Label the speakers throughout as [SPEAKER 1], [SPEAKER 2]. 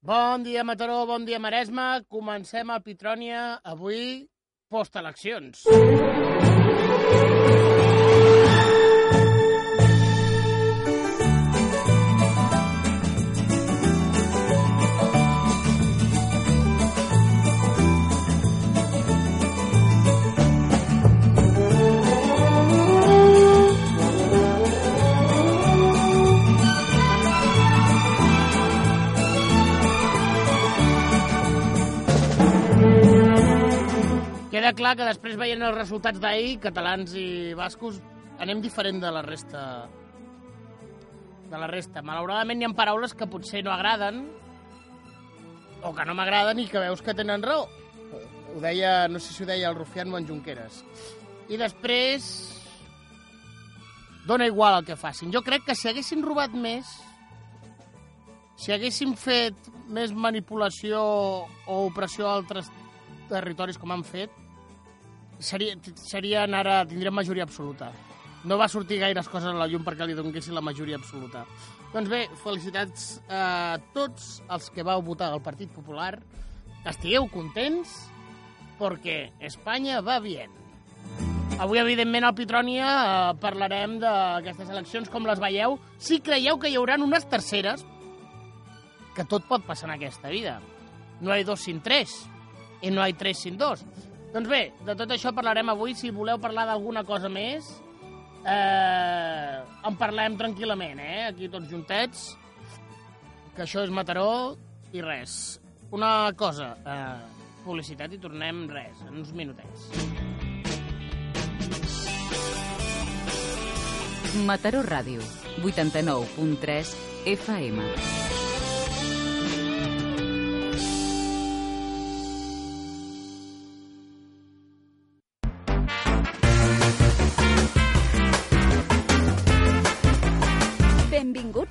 [SPEAKER 1] Bon dia, Mataró, bon dia, Maresme. Comencem el Pitrònia avui post-eleccions. Queda clar que després veient els resultats d'ahir, catalans i bascos, anem diferent de la resta. De la resta. Malauradament hi ha paraules que potser no agraden, o que no m'agraden i que veus que tenen raó. Ho deia, no sé si ho deia el Rufián o en Junqueras. I després... Dóna igual el que facin. Jo crec que si haguessin robat més, si haguéssim fet més manipulació o opressió a altres territoris com han fet, seria, serien ara, tindrem majoria absoluta. No va sortir gaires coses a la llum perquè li donessin la majoria absoluta. Doncs bé, felicitats a tots els que vau votar al Partit Popular. Estigueu contents perquè Espanya va bien. Avui, evidentment, al Pitrònia eh, parlarem d'aquestes eleccions, com les veieu. Si creieu que hi haurà unes terceres, que tot pot passar en aquesta vida. No hi ha dos sin tres, i no hi ha tres sin dos. Doncs bé, de tot això parlarem avui. Si voleu parlar d'alguna cosa més, eh, en parlem tranquil·lament, eh? Aquí tots juntets, que això és Mataró i res. Una cosa, eh, publicitat i tornem res, en uns minutets.
[SPEAKER 2] Mataró Ràdio, 89.3 FM.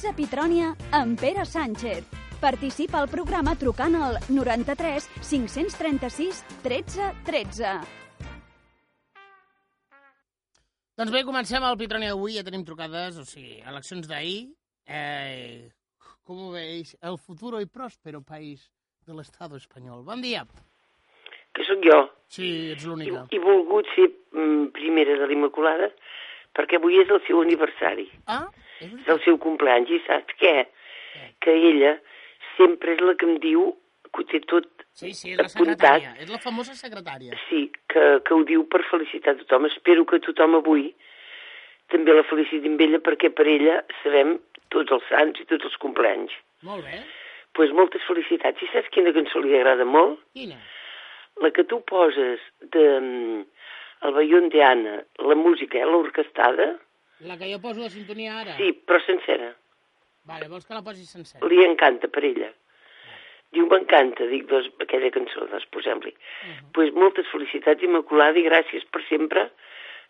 [SPEAKER 3] Benvinguts a Pitrònia amb Pere Sánchez. Participa al programa trucant al 93 536 13 13.
[SPEAKER 1] Doncs bé, comencem el Pitrònia d'avui, ja tenim trucades, o sigui, eleccions d'ahir. Eh, com ho veis? El futuro y próspero país de l'Estado espanyol. Bon dia.
[SPEAKER 4] que sóc jo.
[SPEAKER 1] Sí, ets
[SPEAKER 4] I,
[SPEAKER 1] l'única.
[SPEAKER 4] he volgut ser mm, primera de l'Immaculada perquè avui és el seu aniversari,
[SPEAKER 1] Ah, és
[SPEAKER 4] el seu compleanys, i saps què? Que ella sempre és la que em diu que ho té tot,
[SPEAKER 1] Sí, sí, és la
[SPEAKER 4] apuntat.
[SPEAKER 1] secretària. És la famosa secretària.
[SPEAKER 4] sí, que, que ho diu per felicitar tothom. Espero que tothom avui també la feliciti amb ella perquè per ella sabem tots els sants i tots els compleanys.
[SPEAKER 1] Molt bé.
[SPEAKER 4] Doncs pues moltes felicitats. I saps quina cançó li agrada molt?
[SPEAKER 1] Quina?
[SPEAKER 4] la que tu poses de mm, el Bayón de Anna, la música, eh, l'orquestada,
[SPEAKER 1] La que jo poso de sintonia ara?
[SPEAKER 4] sí, però sencera.
[SPEAKER 1] Vale, vols que la posis sencera?
[SPEAKER 4] Li encanta per ella. Diu, m'encanta, dic, doncs, aquella cançó, doncs, posem-li.
[SPEAKER 1] Uh -huh.
[SPEAKER 4] pues moltes felicitats, Immaculada, i gràcies per sempre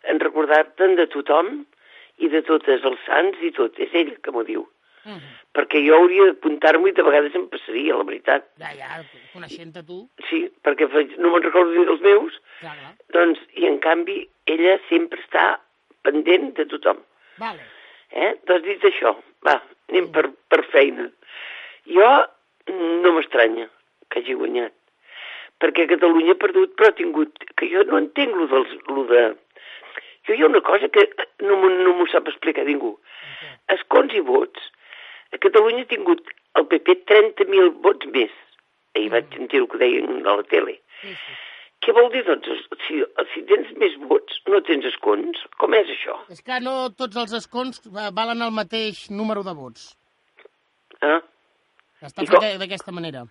[SPEAKER 4] en recordar-te'n de tothom i de totes els sants i tot. És ell que m'ho diu.
[SPEAKER 1] Uh -huh.
[SPEAKER 4] Perquè jo hauria d'apuntar-m'ho i de vegades em passaria, la veritat.
[SPEAKER 1] Ja, ja, coneixent-te tu,
[SPEAKER 4] Sí, perquè faig- no me'n recordo dels meus,
[SPEAKER 1] clar, clar.
[SPEAKER 4] doncs, i en canvi, ella sempre està pendent de tothom.
[SPEAKER 1] Vale.
[SPEAKER 4] Eh? Doncs dit això, va, anem per, per feina. Jo mm, no m'estranya que hagi guanyat, perquè Catalunya ha perdut, però ha tingut... Que jo no entenc lo, dels, lo de... Jo hi ha una cosa que no, no m'ho sap explicar ningú. Escons i vots. A Catalunya ha tingut el PP 30.000 vots més. Ahir vaig sentir el que deien a la tele.
[SPEAKER 1] Sí, sí.
[SPEAKER 4] Què vol dir, doncs, si, si tens més vots, no tens escons? Com és això?
[SPEAKER 1] És que no tots els escons eh, valen el mateix número de vots.
[SPEAKER 4] Ah?
[SPEAKER 1] Està
[SPEAKER 4] I
[SPEAKER 1] fet d'aquesta manera.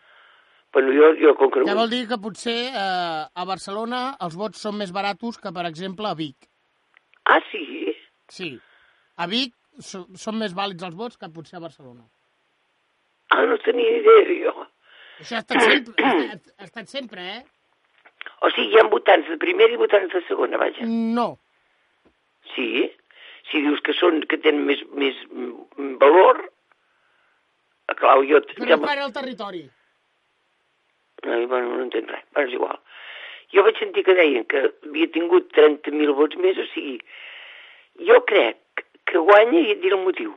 [SPEAKER 4] Bueno, jo, jo com que.
[SPEAKER 1] Que vol dir que potser eh, a Barcelona els vots són més baratos que, per exemple, a Vic.
[SPEAKER 4] Ah, sí?
[SPEAKER 1] Sí. A Vic so, són més vàlids els vots que potser a Barcelona.
[SPEAKER 4] Ah, no tenia idea, jo.
[SPEAKER 1] Això ha estat sempre, ha ha estat sempre eh?
[SPEAKER 4] O sigui, hi ha votants de primera i votants de segona, vaja.
[SPEAKER 1] No.
[SPEAKER 4] Sí? Si dius que són, que tenen més, més valor... Clar, jo...
[SPEAKER 1] Però encara el territori.
[SPEAKER 4] Ai, bueno, no entenc res, però és igual. Jo vaig sentir que deien que havia tingut 30.000 vots més, o sigui, jo crec que guanya i et diré el motiu.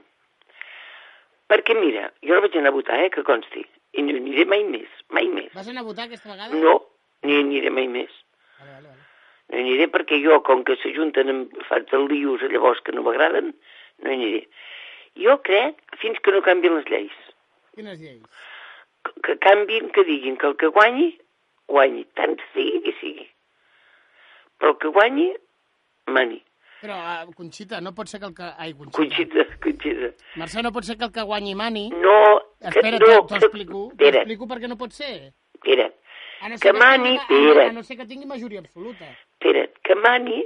[SPEAKER 4] Perquè, mira, jo no vaig anar a votar, eh, que consti. I no aniré mai més, mai més.
[SPEAKER 1] Vas anar a votar aquesta vegada?
[SPEAKER 4] No, ni aniré mai més.
[SPEAKER 1] Vale, vale, vale.
[SPEAKER 4] No hi aniré perquè jo, com que s'ajunten amb fats de lius llavors que no m'agraden, no hi aniré. Jo crec, fins que no canvien les lleis,
[SPEAKER 1] Quines lleis?
[SPEAKER 4] que, que canvien, que diguin que el que guanyi, guanyi, tant sigui qui sigui. Però el que guanyi, mani.
[SPEAKER 1] Però, uh, Conxita, no pot ser que el que... Ai, Conxita.
[SPEAKER 4] Conxita, Conxita.
[SPEAKER 1] Mercè, no pot ser que el que guanyi mani...
[SPEAKER 4] No, que,
[SPEAKER 1] Espera,
[SPEAKER 4] no,
[SPEAKER 1] t'ho
[SPEAKER 4] que-
[SPEAKER 1] explico. T'ho explico perquè no pot ser.
[SPEAKER 4] espera,
[SPEAKER 1] A no
[SPEAKER 4] Que
[SPEAKER 1] ser
[SPEAKER 4] mani,
[SPEAKER 1] tingui, a, no-
[SPEAKER 4] espera.
[SPEAKER 1] a no ser que tingui majoria absoluta.
[SPEAKER 4] espera, que mani,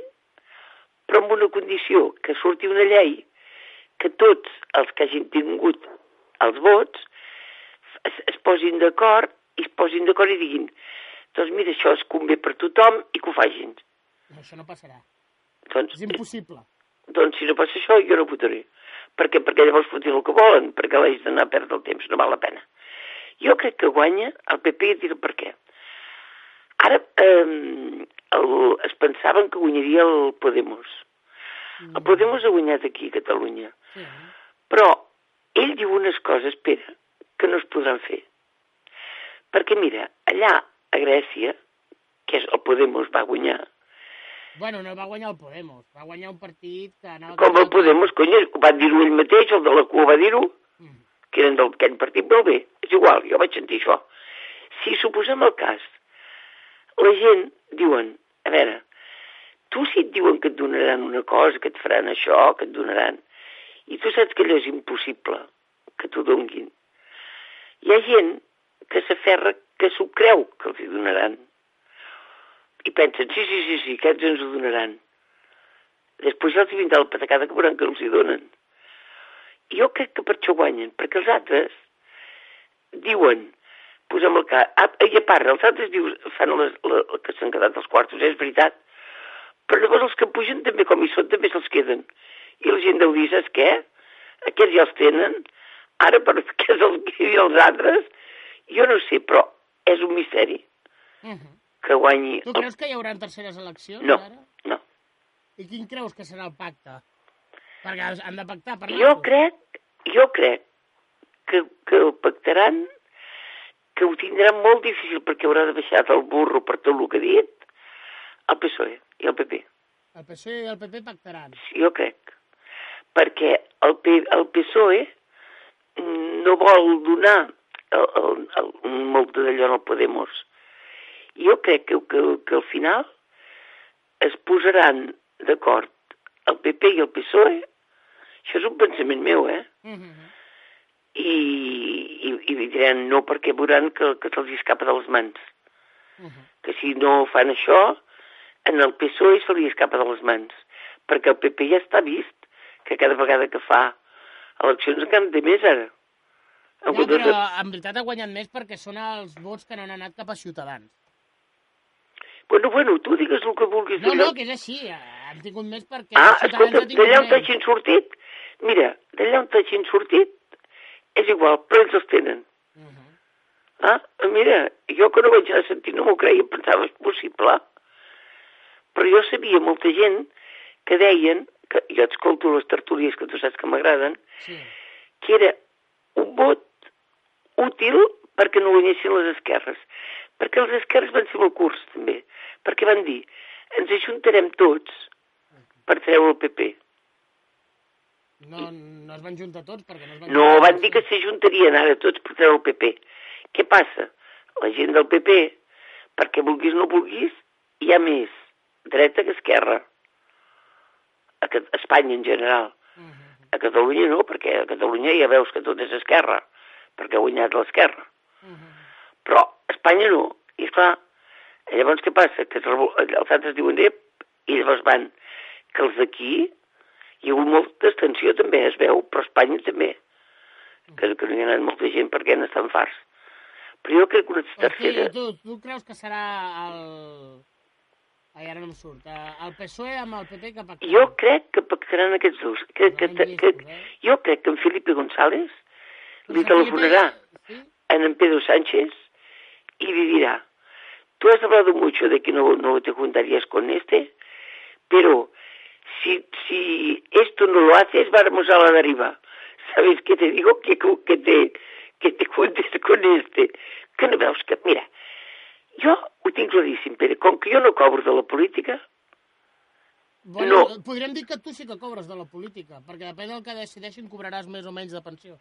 [SPEAKER 4] però amb una condició, que surti una llei que tots els que hagin tingut els vots es, es posin d'acord i es posin d'acord i diguin doncs mira, això es convé per tothom i que ho facin.
[SPEAKER 1] No, això no passarà.
[SPEAKER 4] Doncs,
[SPEAKER 1] És impossible.
[SPEAKER 4] doncs si no passa això, jo no votaré. Per què? Perquè llavors fotin el que volen, perquè l'haig d'anar a perdre el temps, no val la pena. Jo crec que guanya el PP i diré per què. Ara eh, el, es pensaven que guanyaria el Podemos. El Podemos ha guanyat aquí a Catalunya.
[SPEAKER 1] Sí.
[SPEAKER 4] Però ell diu unes coses, espera, que no es podran fer. Perquè mira, allà a Grècia, que és el Podemos va guanyar,
[SPEAKER 1] Bueno, no va guanyar el Podemos, va guanyar un partit que anava...
[SPEAKER 4] com el Podemos, cony, va dir-ho ell mateix, el de la cua va dir-ho,
[SPEAKER 1] Mm.
[SPEAKER 4] que eren d'aquell partit, molt bé, és igual, jo vaig sentir això. Si suposem el cas, la gent diuen, a veure, tu si et diuen que et donaran una cosa, que et faran això, que et donaran, i tu saps que allò és impossible, que t'ho donguin. Hi ha gent que s'aferra que s'ho creu que els hi donaran. I pensen, sí, sí, sí, sí, aquests ens ho donaran. Després ja els vindrà la patacada que veuran que els hi donen. Jo crec que per això guanyen, perquè els altres diuen, posem el cas, ah, i a part, els altres dius, fan les, la, que s'han quedat els quartos, és veritat, però llavors els que pugen també, com hi són, també se'ls queden. I la gent deu dir, saps què? Aquests ja els tenen, ara per què se'ls quedi els altres? Jo no sé, però és un misteri
[SPEAKER 1] Uh -huh.
[SPEAKER 4] que guanyi...
[SPEAKER 1] Tu
[SPEAKER 4] el-
[SPEAKER 1] creus que hi haurà terceres eleccions
[SPEAKER 4] No,
[SPEAKER 1] ara?
[SPEAKER 4] no.
[SPEAKER 1] I quin creus que serà el pacte? Perquè han de pactar per
[SPEAKER 4] Jo crec, jo crec que, que pactaran, que ho tindran molt difícil perquè haurà de baixar del burro per tot el que ha dit el PSOE i el PP.
[SPEAKER 1] El PSOE i el PP pactaran.
[SPEAKER 4] Sí, jo crec. Perquè el, P, el PSOE no vol donar el, el, el, molt d'allò al Podemos. Jo crec que, que, que al final es posaran d'acord el PP i el PSOE. Això és un pensament meu, eh?
[SPEAKER 1] Uh -huh.
[SPEAKER 4] I, i, i diran no perquè veuran que, que se'ls escapa de les mans.
[SPEAKER 1] Uh -huh.
[SPEAKER 4] Que si no fan això, en el PSOE se li escapa de les mans. Perquè el PP ja està vist que cada vegada que fa eleccions en té més ara. Comptes
[SPEAKER 1] però
[SPEAKER 4] de-
[SPEAKER 1] en veritat ha guanyat més perquè són els vots que no han anat cap a Ciutadans.
[SPEAKER 4] Bueno, bueno, tu digues el que vulguis.
[SPEAKER 1] No, no, que és així. Han tingut més perquè
[SPEAKER 4] Ah, escolta, d'allà on t'hagin sortit, mira, d'allà on t'hagin sortit, és igual, però ells els tenen.
[SPEAKER 1] Uh -huh.
[SPEAKER 4] Ah, mira, jo que no vaig anar a sentir no m'ho creia, pensava, és possible. Però jo sabia molta gent que deien, que jo escolto les tertúlies que tu saps que m'agraden,
[SPEAKER 1] Sí.
[SPEAKER 4] que era un vot útil perquè no guanyessin les esquerres. Perquè els esquerres van ser molt curts, també. Perquè van dir, ens ajuntarem tots per treure el PP.
[SPEAKER 1] No, no es van juntar tots perquè no es van
[SPEAKER 4] No,
[SPEAKER 1] juntar
[SPEAKER 4] van dir que s'ajuntarien ara tots per treure el PP. Què passa? La gent del PP, perquè vulguis o no vulguis, hi ha més dreta que esquerra. A, Espanya en general.
[SPEAKER 1] Uh -huh.
[SPEAKER 4] A Catalunya no, perquè a Catalunya ja veus que tot és esquerra, perquè ha guanyat l'esquerra.
[SPEAKER 1] Uh -huh.
[SPEAKER 4] Però a Espanya no. I esclar, llavors què passa? Que revol... els altres diuen i llavors van. Que els d'aquí hi ha hagut molta extensió també, es veu, però Espanya també. Que, que no hi ha anat molta gent perquè n'estan farts. Però jo crec que una tercera...
[SPEAKER 1] tu, tu creus que serà el... Ai, ara no em surt. Eh, El PSOE amb el PP que pactarà.
[SPEAKER 4] Jo crec que pactaran aquests dos. Que, que, que, que,
[SPEAKER 1] eh?
[SPEAKER 4] jo crec que en Felipe González
[SPEAKER 1] Pues
[SPEAKER 4] li telefonarà
[SPEAKER 1] Sí?
[SPEAKER 4] a en Pedro Sánchez y le dirá, tú has hablado mucho de que no, no te juntarías con este, pero si, si esto no lo haces, vamos a la deriva. ¿Sabes qué te digo? Que, que, te, que te cuentes con este, que no veus que... Mira, jo ho tinc claríssim, Pere, com que jo no cobro de la política,
[SPEAKER 1] Bueno,
[SPEAKER 4] No.
[SPEAKER 1] podríem dir que tu sí que cobres de la política, perquè depèn del que decideixin cobraràs més o menys de pensió.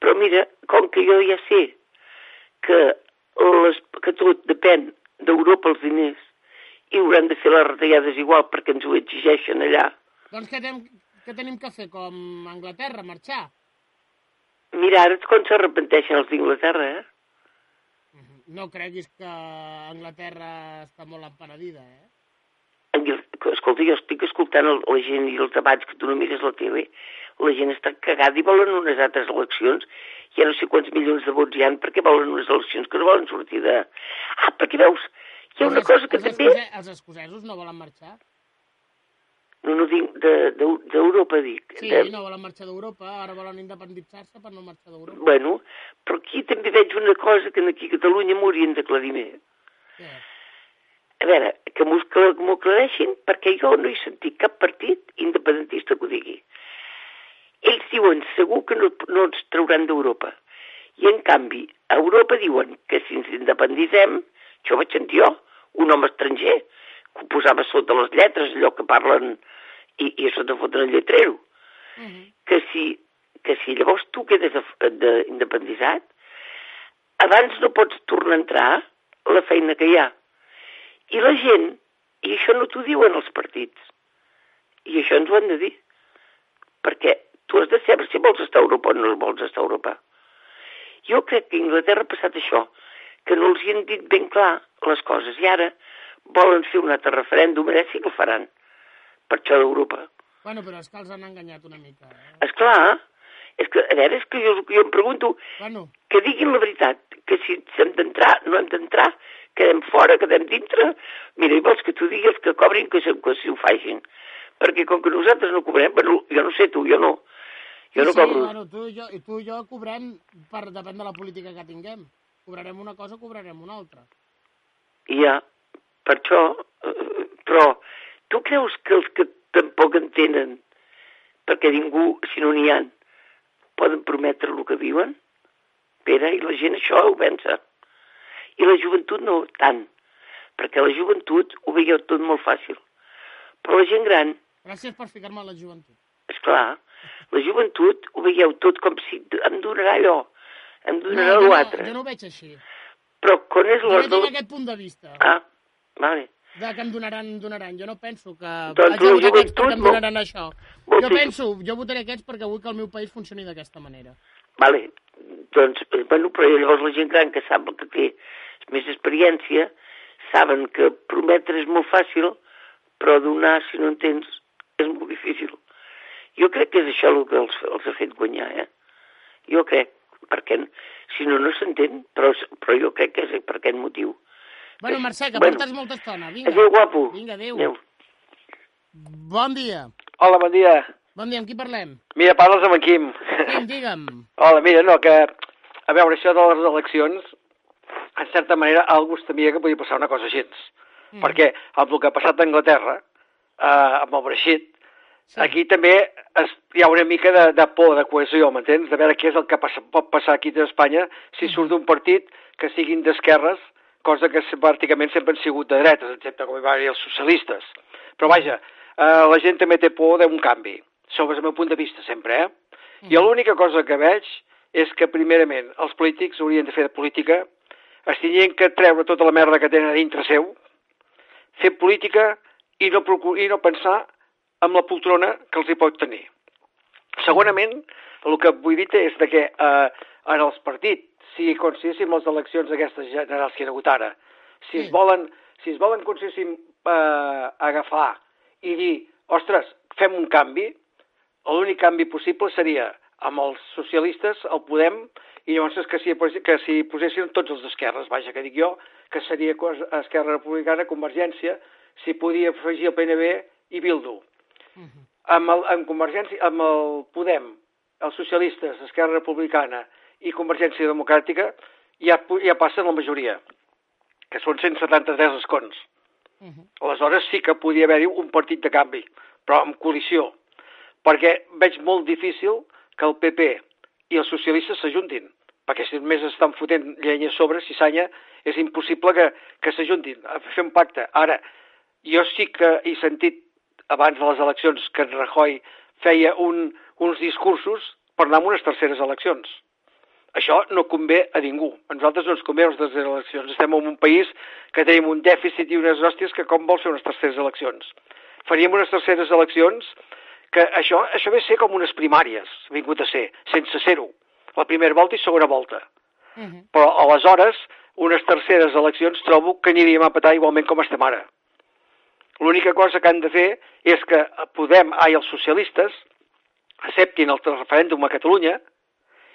[SPEAKER 4] però mira, com que jo ja sé que, les, que tot depèn d'Europa els diners i hauran de fer les retallades igual perquè ens ho exigeixen allà,
[SPEAKER 1] Doncs què tenim, què tenim que fer, com Anglaterra, marxar?
[SPEAKER 4] mira, ara és quan s'arrepenteixen els d'Inglaterra, eh?
[SPEAKER 1] No creguis que Anglaterra està molt empenedida, eh?
[SPEAKER 4] Escolta, jo estic escoltant el, la gent i els debats que tu no mires la tele, la gent està cagada i volen unes altres eleccions. Ja no sé quants milions de vots hi han perquè volen unes eleccions que no volen sortir de... Ah, perquè veus, hi ha una
[SPEAKER 1] Els-
[SPEAKER 4] cosa que
[SPEAKER 1] els
[SPEAKER 4] també...
[SPEAKER 1] escocè- Els escocesos no volen marxar?
[SPEAKER 4] No, no dic de- de- d'Europa, dic.
[SPEAKER 1] Sí,
[SPEAKER 4] de...
[SPEAKER 1] no volen marxar d'Europa, ara volen independitzar-se per no marxar d'Europa.
[SPEAKER 4] Bueno, però aquí també veig una cosa que aquí a Catalunya m'haurien d'aclarir més.
[SPEAKER 1] Què?
[SPEAKER 4] A veure, que m'ho aclareixin perquè jo no he sentit cap partit independentista que ho digui. Ells diuen segur que no, no ens trauran d'Europa. I en canvi, a Europa diuen que si ens independitzem, això ho vaig sentir jo, un home estranger, que ho posava sota les lletres, allò que parlen, i, i a sota foten el lletrero,
[SPEAKER 1] Uh -huh.
[SPEAKER 4] que si, que si llavors tu quedes de- de- independitzat, abans no pots tornar a entrar la feina que hi ha. I la gent, i això no t'ho diuen els partits, i això ens ho han de dir, perquè tu has de saber si vols estar a Europa o no vols estar a Europa. Jo crec que a Inglaterra ha passat això, que no els hi han dit ben clar les coses, i ara volen fer un altre referèndum, ara sí que el faran, per això d'Europa.
[SPEAKER 1] Bueno, però és que els han enganyat una mica, eh?
[SPEAKER 4] És clar, és que, a veure, és que jo, jo em pregunto,
[SPEAKER 1] Bueno,
[SPEAKER 4] que diguin la veritat, que si hem d'entrar, no hem d'entrar, quedem fora, quedem dintre. Mira, i vols que tu digues que cobrin, que, se, que si ho facin. Perquè com que nosaltres no cobrem, bueno, jo no sé tu, jo no. Jo no
[SPEAKER 1] sí,
[SPEAKER 4] cobro.
[SPEAKER 1] bueno, tu i jo, tu i jo cobrem per depèn de la política que tinguem. Cobrarem una cosa, cobrarem una altra.
[SPEAKER 4] Ja, per això, eh, però tu creus que els que tampoc entenen, perquè ningú, si no n'hi ha, poden prometre el que diuen? Pere, i la gent això ho pensa. I la joventut no tant, perquè la joventut ho veieu tot molt fàcil. Però la gent gran,
[SPEAKER 1] Gràcies per ficar-me a la joventut.
[SPEAKER 4] és clar, la joventut ho veieu tot com si em donarà allò, em donarà
[SPEAKER 1] jo, no,
[SPEAKER 4] l'altre.
[SPEAKER 1] jo no ho veig així.
[SPEAKER 4] Però quan és
[SPEAKER 1] Jo
[SPEAKER 4] l'hora
[SPEAKER 1] tinc aquest punt de vista,
[SPEAKER 4] Ah, vale.
[SPEAKER 1] de que em donaran, donaran. Jo no penso que
[SPEAKER 4] Doncs la joventut
[SPEAKER 1] perquè em donaran això.
[SPEAKER 4] vol
[SPEAKER 1] Jo penso, jo votaré aquests perquè vull que el meu país funcioni d'aquesta manera.
[SPEAKER 4] Vale, doncs, eh, bueno, però llavors la gent gran que sap que té més experiència, saben que prometre és molt fàcil, però donar, si no en tens, és molt difícil. Jo crec que és això el que els, els ha fet guanyar, eh? Jo crec, perquè si no, no s'entén, però, però jo crec que és per aquest motiu.
[SPEAKER 1] Bueno, Mercè, que
[SPEAKER 4] Bueno.
[SPEAKER 1] portes molta estona. Vinga.
[SPEAKER 4] Adéu, guapo.
[SPEAKER 1] Vinga, adéu.
[SPEAKER 4] Adéu.
[SPEAKER 1] Bon dia.
[SPEAKER 5] Hola, bon dia.
[SPEAKER 1] Bon dia, amb qui parlem?
[SPEAKER 5] Mira, parles amb en Quim.
[SPEAKER 1] Quim, digue'm.
[SPEAKER 5] Hola, mira, no, que... A veure, això de les eleccions, en certa manera, algú es temia que podia passar una cosa així. Mm. Perquè amb el que ha passat a Anglaterra, eh, amb el Brexit,
[SPEAKER 1] Sí.
[SPEAKER 5] aquí també es, hi ha una mica de, de por, de cohesió, m'entens? De veure què és el que passa, pot passar aquí a Espanya si surt d'un partit que siguin d'esquerres, cosa que pràcticament sempre han sigut de dretes, excepte com hi va haver els socialistes. Però vaja, eh, la gent també té por d'un canvi, sobre el meu punt de vista sempre, eh? I l'única cosa que veig és que, primerament, els polítics haurien de fer de política, es tindrien que treure tota la merda que tenen a dintre seu, fer política i no, i no pensar amb la poltrona que els hi pot tenir. Segurament, el que vull dir és de que eh, en els partits, si consideréssim les eleccions aquestes generals que hi ha hagut ara, si es volen, si es volen consideréssim eh, agafar i dir, ostres, fem un canvi, l'únic canvi possible seria amb els socialistes, el Podem, i llavors és que si, que si posessin tots els d'esquerres, vaja, que dic jo, que seria Esquerra Republicana, Convergència, si podia afegir el PNB i Bildu. Amb, el, amb Convergència, amb el Podem, els socialistes, Esquerra Republicana i Convergència Democràtica, ja, ja passen la majoria, que són 173 escons. Aleshores sí que podia haver-hi un partit de canvi, però amb coalició, perquè veig molt difícil que el PP i els socialistes s'ajuntin, perquè si només estan fotent llenya a sobre, cissanya, és impossible que, que s'ajuntin a fer un pacte. Ara, jo sí que he sentit abans de les eleccions que en Rajoy feia un, uns discursos per anar a unes terceres eleccions. Això no convé a ningú. A nosaltres no ens convé les terceres eleccions. Estem en un país que tenim un dèficit i unes hòsties que com vol fer unes terceres eleccions. Faríem unes terceres eleccions que això, això ve a ser com unes primàries, vingut a ser, sense ser-ho. La primera volta i segona volta. Uh -huh. Però aleshores, unes terceres eleccions trobo que aniríem a petar igualment com estem ara. L'única cosa que han de fer és que Podem, ai, els socialistes, acceptin el referèndum a Catalunya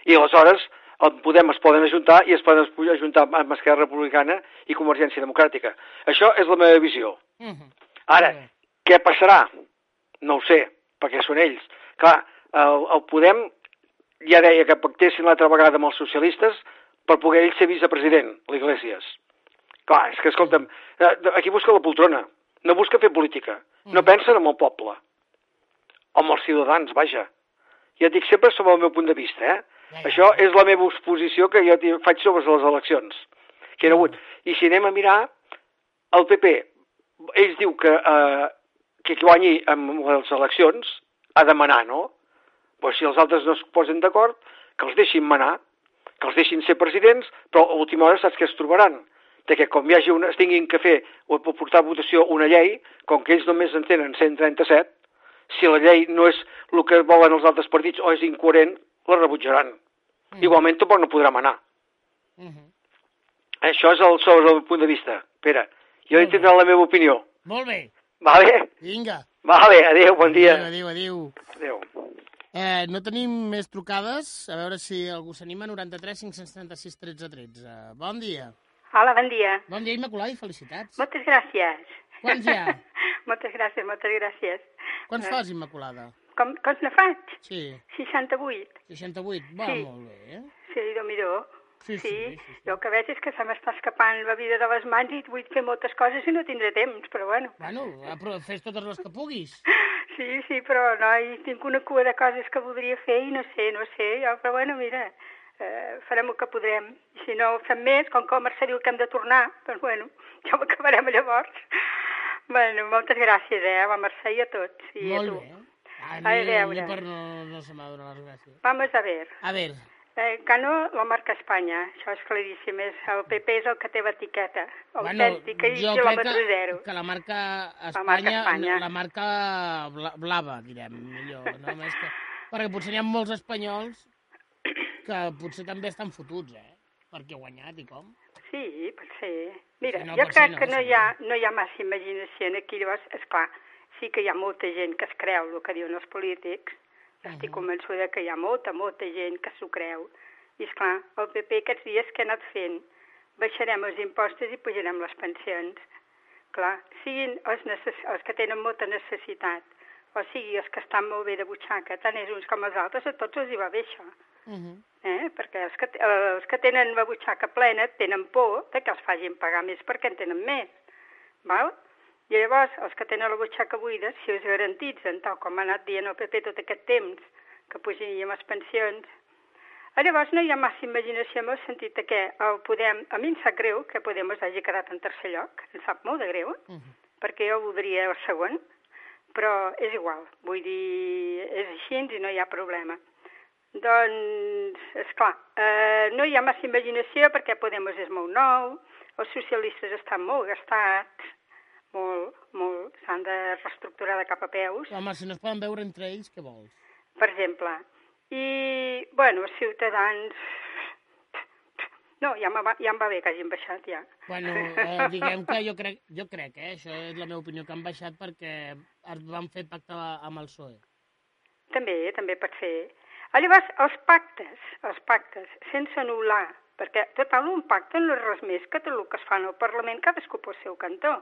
[SPEAKER 5] i aleshores el Podem es poden ajuntar i es poden ajuntar amb Esquerra Republicana i Convergència Democràtica. Això és la meva visió. -huh. Ara, què passarà? No ho sé, perquè són ells. Clar, el, el Podem ja deia que pactessin l'altra vegada amb els socialistes per poder ell ser vicepresident, l'Iglesias. Clar, és que, escolta'm, eh, aquí busca la poltrona, no busca fer política, no pensen en el poble, amb els ciutadans, vaja. Ja et dic sempre sobre el meu punt de vista, eh? Ja, ja. Això és la meva exposició que jo faig sobre les eleccions que ha hagut. I si anem a mirar, el PP, ells diu que, eh, que qui guanyi amb les eleccions ha de manar, no? Pues si els altres no es posen d'acord, que els deixin manar, que els deixin ser presidents, però a l'última hora saps què es trobaran? De que com hi hagi una, es tinguin que fer o portar a votació una llei, com que ells només en tenen 137, si la llei no és el que volen els altres partits o és incoherent, la rebutjaran. Mm. Igualment tampoc no podrà manar. Mm -hmm. Això és el, sobre el punt de vista. Pere, jo he tindrà la meva opinió.
[SPEAKER 1] Molt bé.
[SPEAKER 5] Vale?
[SPEAKER 1] Vinga.
[SPEAKER 5] Vale, adéu, bon dia.
[SPEAKER 1] Adéu, adéu.
[SPEAKER 5] Adéu.
[SPEAKER 1] Eh, no tenim més trucades. A veure si algú s'anima. 93 536 13 13. Bon dia.
[SPEAKER 6] Hola, bon dia.
[SPEAKER 1] Bon dia, Immaculada, i felicitats.
[SPEAKER 6] Moltes gràcies.
[SPEAKER 1] Quants hi ha?
[SPEAKER 6] moltes gràcies, moltes gràcies.
[SPEAKER 1] Quants fas, Immaculada?
[SPEAKER 6] Com, com ne faig?
[SPEAKER 1] Sí.
[SPEAKER 6] 68.
[SPEAKER 1] 68, va
[SPEAKER 6] Sí.
[SPEAKER 1] molt bé, eh?
[SPEAKER 6] Sí, déu nhi
[SPEAKER 1] Sí, sí, sí, sí.
[SPEAKER 6] Jo el que veig és que se m'està escapant la vida de les mans i vull fer moltes coses i no tindré temps, però bueno.
[SPEAKER 1] Bueno, però fes totes les que puguis.
[SPEAKER 6] Sí, sí, però no, i tinc una cua de coses que voldria fer i no sé, no sé, jo, però bueno, mira, eh, farem el que podrem. I si no fem més, com que el Mercè diu que hem de tornar, doncs bueno, ja ho acabarem llavors. Bueno, moltes gràcies, eh, a la Mercè i a tots. I
[SPEAKER 1] Molt
[SPEAKER 6] a tu.
[SPEAKER 1] bé. A
[SPEAKER 6] A
[SPEAKER 1] mi, a mi
[SPEAKER 6] veure.
[SPEAKER 1] per no, no se m'ha donat les gràcies.
[SPEAKER 6] Vamos a ver.
[SPEAKER 1] A veure,
[SPEAKER 6] Eh, Cano la marca Espanya, això és claríssim. És, el PP és el que té l'etiqueta
[SPEAKER 1] bueno,
[SPEAKER 6] autèntica i
[SPEAKER 1] jo crec
[SPEAKER 6] quilòmetre
[SPEAKER 1] que,
[SPEAKER 6] zero.
[SPEAKER 1] que la marca
[SPEAKER 6] La marca
[SPEAKER 1] Espanya,
[SPEAKER 6] Espanya.
[SPEAKER 1] la marca bla- blava, direm, millor. No? Més que, perquè potser n'hi ha molts espanyols que potser també estan fotuts, eh? Perquè guanyat i com.
[SPEAKER 6] Sí, pot ser. Mira,
[SPEAKER 1] no,
[SPEAKER 6] jo crec
[SPEAKER 1] ser, no,
[SPEAKER 6] que no hi, ha, no hi ha massa imaginació aquí, llavors, esclar, sí que hi ha molta gent que es creu el que diuen els polítics, estic convençuda que hi ha molta, molta gent que s'ho creu, i esclar, el PP aquests dies que ha anat fent? Baixarem els impostos i pujarem les pensions. Clar, siguin els, necess... els que tenen molta necessitat, o sigui, els que estan molt bé de butxaca, tant és uns com els altres, a tots els hi va bé això
[SPEAKER 1] Uh -huh.
[SPEAKER 6] eh? perquè els que, els que tenen la butxaca plena tenen por de que els facin pagar més perquè en tenen més. Val? I llavors, els que tenen la butxaca buida, si us garantitzen, tal com ha anat dient el PP tot aquest temps, que pujaríem les pensions, a llavors no hi ha massa imaginació en el sentit que el Podem, a mi em sap greu que Podemos hagi quedat en tercer lloc, em sap molt de greu,
[SPEAKER 1] Uh -huh.
[SPEAKER 6] perquè jo voldria el segon, però és igual, vull dir, és així i no hi ha problema. Doncs, és clar, eh, no hi ha massa imaginació perquè Podemos és molt nou, els socialistes estan molt gastats, molt, molt, s'han de reestructurar de cap a peus,
[SPEAKER 1] Home, si no es poden veure entre ells, què vols?
[SPEAKER 6] per exemple. I, bueno, els ciutadans... No, ja, va, ja em va bé que hagin baixat, ja.
[SPEAKER 1] Bueno, eh, diguem que jo crec, jo crec, eh, això és la meva opinió, que han baixat perquè van fer pacte amb el PSOE.
[SPEAKER 6] També, també pot ser. Llavors, els pactes, els pactes, sense anul·lar, perquè total un pacte no és res més que tot el que es fa en el Parlament, cadascú pel seu cantó.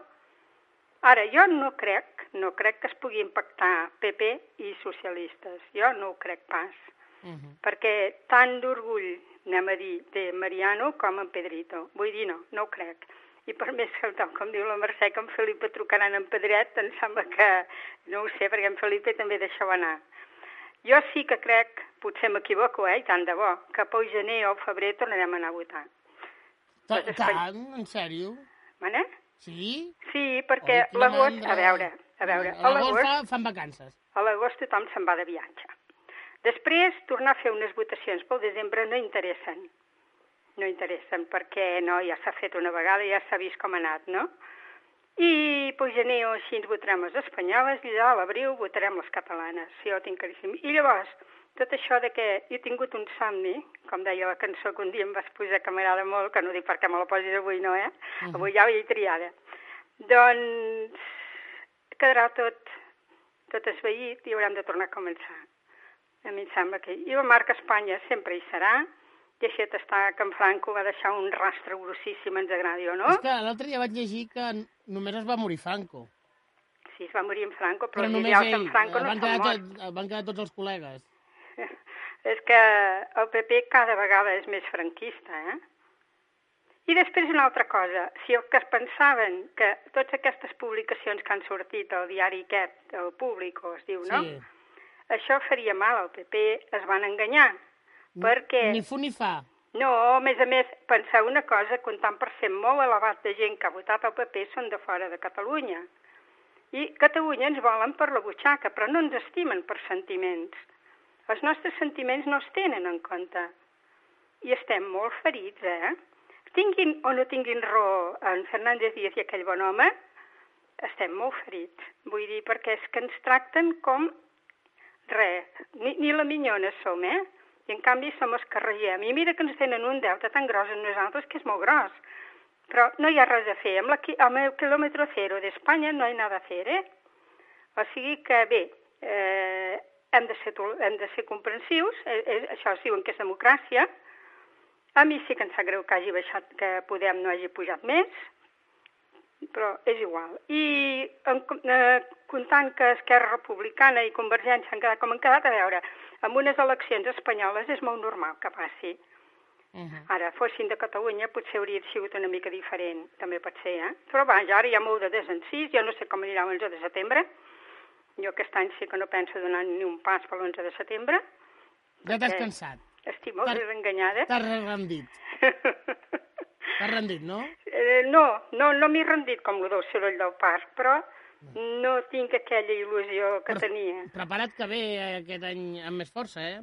[SPEAKER 6] Ara, jo no crec, no crec que es puguin pactar PP i socialistes. Jo no ho crec pas.
[SPEAKER 1] Uh -huh.
[SPEAKER 6] Perquè tant d'orgull, anem a dir, té Mariano com en Pedrito. Vull dir, no, no ho crec. I per més que, tal com diu la Mercè, que en Felipe trucaran en Pedret, em sembla que, no ho sé, perquè en Felipe també deixava anar. Jo sí que crec potser m'equivoco, eh, i tant de bo, cap al gener o febrer tornarem a anar a votar.
[SPEAKER 1] Ta-
[SPEAKER 6] les
[SPEAKER 1] Tant, en sèrio?
[SPEAKER 6] Vale?
[SPEAKER 1] Sí?
[SPEAKER 6] Sí, perquè l'agost, a veure, a veure,
[SPEAKER 1] A l'agost fa, fan vacances.
[SPEAKER 6] a l'agost tothom se'n va de viatge. Després, tornar a fer unes votacions pel desembre no interessen. No interessen, perquè no, ja s'ha fet una vegada, ja s'ha vist com ha anat, no? I pel gener o així ens votarem les espanyoles i a l'abril votarem les catalanes. Sí, ho tinc claríssim. I llavors, tot això de que he tingut un somni, com deia la cançó que un dia em vas posar que m'agrada molt, que no dic perquè me la posis avui, no, eh? Avui ja l'he triada. Doncs quedarà tot, tot esveït i haurem de tornar a començar. A mi em sembla que... I la marca Espanya sempre hi serà, deixa't estar que en Franco va deixar un rastre grossíssim, ens agradi o no?
[SPEAKER 1] És que l'altre dia vaig llegir que només es va morir Franco.
[SPEAKER 6] Sí, es va morir en Franco, però,
[SPEAKER 1] Però només ell.
[SPEAKER 6] en Franco no
[SPEAKER 1] van, quedar
[SPEAKER 6] mort.
[SPEAKER 1] tot, van quedar tots els col·legues.
[SPEAKER 6] És que el PP cada vegada és més franquista, eh? I després una altra cosa, si el que es pensaven que totes aquestes publicacions que han sortit al diari aquest, el públic, es diu, no?
[SPEAKER 1] Sí.
[SPEAKER 6] Això faria mal al PP, es van enganyar, perquè...
[SPEAKER 1] Ni fu ni fa.
[SPEAKER 6] No, a més a més, pensar una cosa, que un tant per cent molt elevat de gent que ha votat el PP són de fora de Catalunya. I Catalunya ens volen per la butxaca, però no ens estimen per sentiments. Els nostres sentiments no es tenen en compte. I estem molt ferits, eh? Tinguin o no tinguin raó en Fernández Díaz i aquell bon home, estem molt ferits. Vull dir, perquè és que ens tracten com res, ni, ni la minyona som, eh? I en canvi som els que regem. I mira que ens tenen un deute tan gros amb nosaltres que és molt gros. Però no hi ha res a fer. Amb, la, amb el quilòmetre zero d'Espanya no hi ha nada a fer, eh? O sigui que, bé, eh, hem, de ser, hem de ser comprensius, eh, eh, això es diuen que és democràcia. A mi sí que em sap greu que hagi baixat, que Podem no hagi pujat més, però és igual. I en, eh, comptant que Esquerra Republicana i Convergència han quedat com han quedat, a veure, amb unes eleccions espanyoles és molt normal que passi.
[SPEAKER 1] Uh -huh.
[SPEAKER 6] Ara, fossin de Catalunya, potser hauria sigut una mica diferent, també pot ser, eh? Però vaja, ara hi ha molt de desencís, jo no sé com anirà l'11 de setembre, jo aquest any sí que no penso donar ni un pas per l'11 de setembre,
[SPEAKER 1] Ja t'has
[SPEAKER 6] Eh.
[SPEAKER 1] cansat.
[SPEAKER 6] estic molt
[SPEAKER 1] Per-
[SPEAKER 6] desenganyada.
[SPEAKER 1] T'has rendit. T'has rendit, no?
[SPEAKER 6] Eh, no, no, no m'he rendit com el del soroll del parc, però no tinc aquella il·lusió que
[SPEAKER 1] Però-
[SPEAKER 6] tenia.
[SPEAKER 1] Prepara't que ve aquest any amb més força, eh?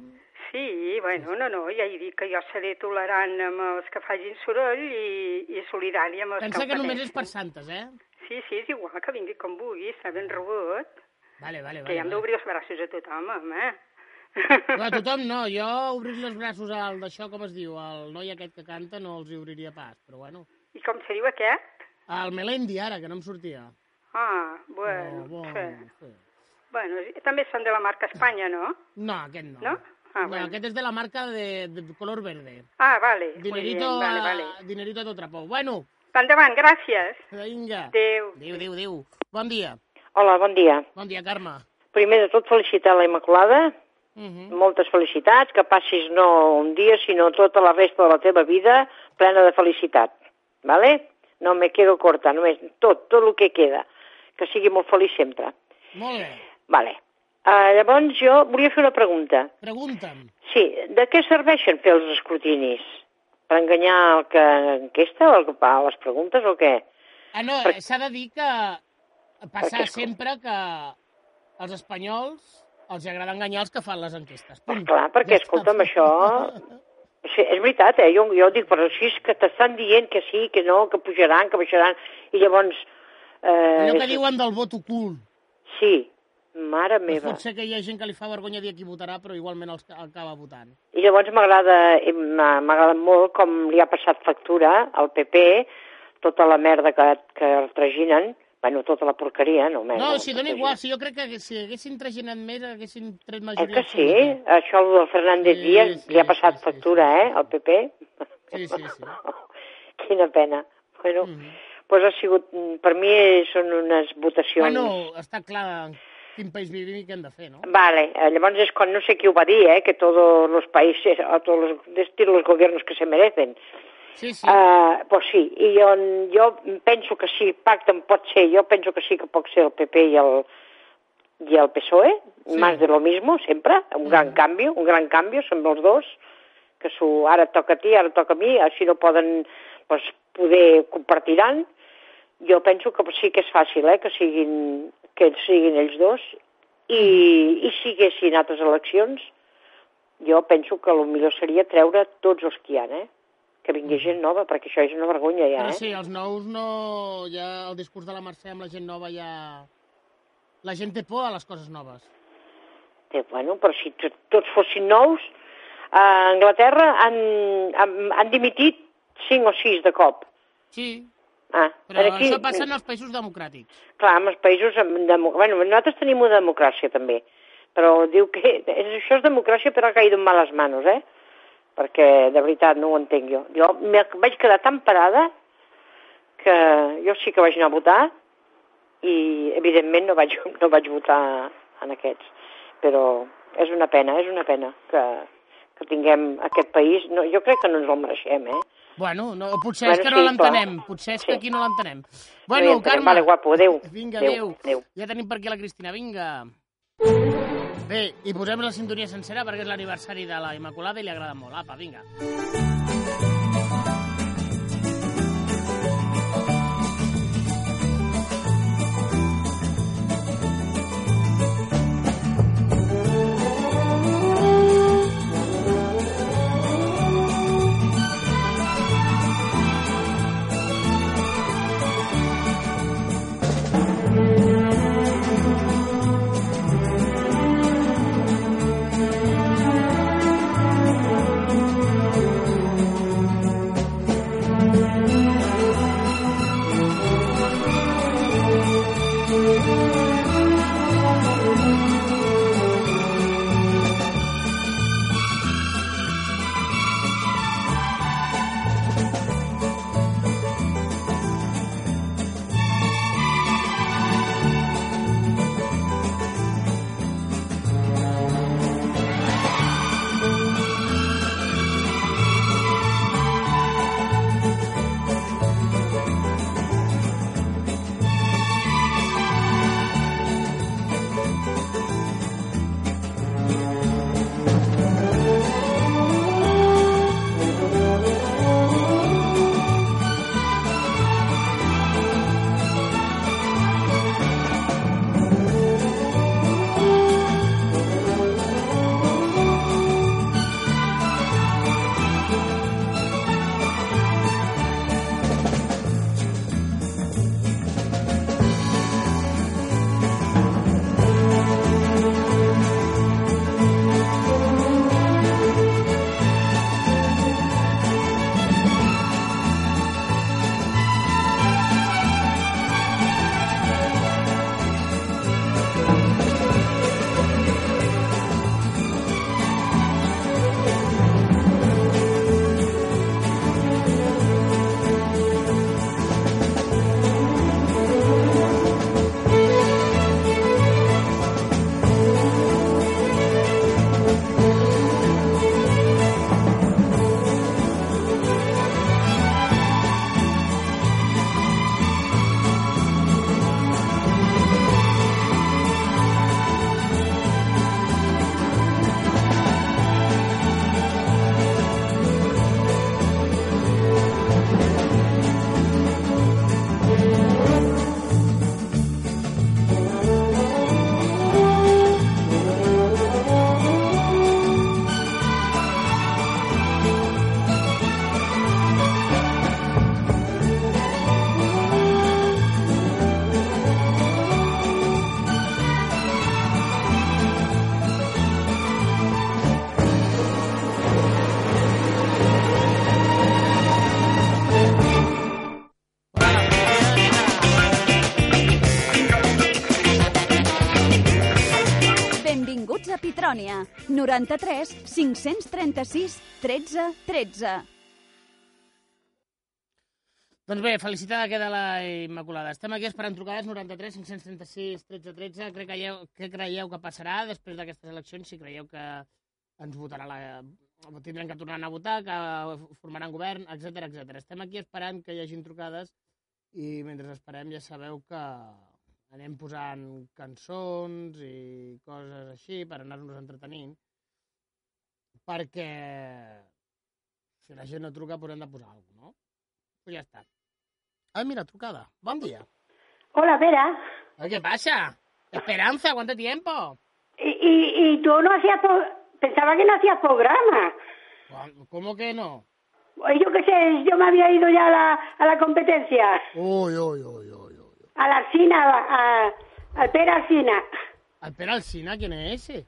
[SPEAKER 6] Sí, bueno, no, no, ja he dit que jo seré tolerant amb els que facin soroll i, i solidària amb els
[SPEAKER 1] Pensa
[SPEAKER 6] que
[SPEAKER 1] que
[SPEAKER 6] ho
[SPEAKER 1] només és per santes, eh?
[SPEAKER 6] Sí, sí, és igual, que vingui com vulgui, està ben rebut.
[SPEAKER 1] Vale, vale,
[SPEAKER 6] Que hi
[SPEAKER 1] vale.
[SPEAKER 6] hem d'obrir els braços a tothom, home.
[SPEAKER 1] Però a tothom no, jo obrir els braços al d'això, com es diu, al noi aquest que canta, no els hi obriria pas, però bueno.
[SPEAKER 6] I com se diu aquest?
[SPEAKER 1] El Melendi, ara, que no em sortia.
[SPEAKER 6] Ah, bueno,
[SPEAKER 1] Oh, bon,
[SPEAKER 6] sí.
[SPEAKER 1] sí.
[SPEAKER 6] Bueno, també són de la marca Espanya, no?
[SPEAKER 1] No, aquest no.
[SPEAKER 6] No? Ah,
[SPEAKER 1] no,
[SPEAKER 6] bueno.
[SPEAKER 1] aquest és de la marca de, de color verde.
[SPEAKER 6] Ah, vale. muy
[SPEAKER 1] Dinerito,
[SPEAKER 6] bien, vale,
[SPEAKER 1] a,
[SPEAKER 6] vale.
[SPEAKER 1] dinerito a tot trapou. Bueno,
[SPEAKER 6] Endavant, gràcies.
[SPEAKER 1] vinga.
[SPEAKER 6] Adéu.
[SPEAKER 1] Adéu, adéu, adéu. Bon dia.
[SPEAKER 7] Hola, bon dia.
[SPEAKER 1] Bon dia, Carme.
[SPEAKER 7] Primer de tot, felicitar la Immaculada.
[SPEAKER 1] Uh -huh.
[SPEAKER 7] Moltes felicitats, que passis no un dia, sinó tota la resta de la teva vida plena de felicitat. Vale? No me quedo corta, només tot, tot el que queda. Que sigui molt feliç sempre.
[SPEAKER 1] Molt bé.
[SPEAKER 7] Vale. Uh, llavors jo volia fer una pregunta.
[SPEAKER 1] Pregunta'm.
[SPEAKER 7] Sí, de què serveixen fer els escrutinis? Per enganyar el que enquesta o el que fa les preguntes o què?
[SPEAKER 1] Ah, no,
[SPEAKER 7] Per-
[SPEAKER 1] eh, s'ha de dir que passa
[SPEAKER 7] Perquè és-
[SPEAKER 1] sempre que als espanyols els agrada enganyar els que fan les enquestes. Punt.
[SPEAKER 7] Clar, perquè, escolta'm, això... Sí, és veritat, eh? Jo, jo dic, però així és que t'estan dient que sí, que no, que pujaran, que baixaran, i llavors... Eh,
[SPEAKER 1] Allò que diuen del vot ocult.
[SPEAKER 7] Sí, mare
[SPEAKER 1] Pues
[SPEAKER 7] meva.
[SPEAKER 1] potser que hi ha gent que li fa vergonya dir qui votarà, però igualment els acaba votant.
[SPEAKER 7] I llavors m'agrada agradat molt com li ha passat factura al PP tota la merda que, que traginen, bueno, tota la porqueria, no merda.
[SPEAKER 1] No, si dona igual, si jo crec que si haguessin traginat més, haguessin tret
[SPEAKER 7] Eh
[SPEAKER 1] majoria
[SPEAKER 7] que sí?
[SPEAKER 1] absoluta.
[SPEAKER 7] Això el del Fernández
[SPEAKER 1] Sí,
[SPEAKER 7] Díaz
[SPEAKER 1] sí,
[SPEAKER 7] li ha passat
[SPEAKER 1] sí,
[SPEAKER 7] factura,
[SPEAKER 1] sí,
[SPEAKER 7] eh, al PP?
[SPEAKER 1] Sí, sí, sí.
[SPEAKER 7] Quina pena. Bueno,
[SPEAKER 1] Mhm.
[SPEAKER 7] pues ha sigut, per mi són unes votacions...
[SPEAKER 1] Bueno, està clar quin país vivim i què hem de fer, no?
[SPEAKER 7] Vale, eh, llavors és quan no sé qui ho va dir, eh, que países, o todos los, decir los gobiernos que se merecen.
[SPEAKER 1] Sí, sí.
[SPEAKER 7] Uh, pues sí, i jo, jo penso que sí, pacte pot ser, jo penso que sí que pot ser el PP i el, i el PSOE,
[SPEAKER 1] Sí.
[SPEAKER 7] más de lo mismo, sempre, un gran canvi, un gran canvi, són els dos, que su, ara toca a ti, ara toca a mi, així no poden, pues, poder compartiran. Jo penso que sí que és fàcil, eh, que siguin, que ells siguin ells dos, i, i si haguessin altres eleccions, jo penso que el millor seria treure tots els que hi ha, eh? Que vingui gent nova, perquè això és una vergonya ja,
[SPEAKER 1] Però
[SPEAKER 7] eh?
[SPEAKER 1] sí, els nous no... Ja el discurs de la Mercè amb la gent nova ja... La gent té por a les coses noves.
[SPEAKER 7] Té, bueno, però si to- tots fossin nous, a Anglaterra han, han, han dimitit cinc o sis de cop.
[SPEAKER 1] Sí,
[SPEAKER 7] Ah,
[SPEAKER 1] però
[SPEAKER 7] aquí,
[SPEAKER 1] això passa en els països democràtics.
[SPEAKER 7] Clar, en els països... Demo... bueno, nosaltres tenim una democràcia, també. Però diu que això és democràcia, però ha caído en males manos, eh? Perquè, de veritat, no ho entenc jo. Jo me vaig quedar tan parada que jo sí que vaig anar a votar i, evidentment, no vaig, no vaig votar en aquests. Però és una pena, és una pena que, que tinguem aquest país. No, jo crec que no ens el mereixem, eh?
[SPEAKER 1] Bueno, no, potser
[SPEAKER 7] Bueno,
[SPEAKER 1] és que no
[SPEAKER 7] sí,
[SPEAKER 1] l'entenem. Potser és que
[SPEAKER 7] Sí.
[SPEAKER 1] aquí no l'entenem. Bueno. Carme.
[SPEAKER 7] Vale, guapo, adéu.
[SPEAKER 1] Vinga,
[SPEAKER 7] adéu.
[SPEAKER 1] adéu. Ja tenim per aquí la Cristina, vinga. Bé, i posem la sintonia sencera perquè és l'aniversari de la Immaculada i li agrada molt. Apa, vinga.
[SPEAKER 3] Benvinguts 93 536 13 13.
[SPEAKER 1] Doncs bé, felicitada queda la Immaculada. Estem aquí esperant trucades 93 536 13 13. Què creieu, què creieu que passarà després d'aquestes eleccions? Si creieu que ens votarà la... tindrem que tornar a votar, que formaran govern, etc etc. Estem aquí esperant que hi hagin trucades i mentre esperem ja sabeu que anem posant cançons i coses així per anar-nos entretenint, perquè si la gent no truca, pues hem de posar alguna cosa, no? Pues ja està. Ah, mira, trucada. Bon dia.
[SPEAKER 8] Hola, Vera.
[SPEAKER 1] Ay, ¿Qué pasa? Esperanza, ¿cuánto tiempo?
[SPEAKER 8] Y, y, y tú no hacías... pro- Pensaba que no hacías programa.
[SPEAKER 1] ¿Cómo que no?
[SPEAKER 8] Pues Yo qué sé, yo me había ido ya a la, a la competencia.
[SPEAKER 1] Uy, uy, uy, uy.
[SPEAKER 8] A la Alcina, a, a- al Pera Alcina.
[SPEAKER 1] Espera, Alcina, ¿quién es ese?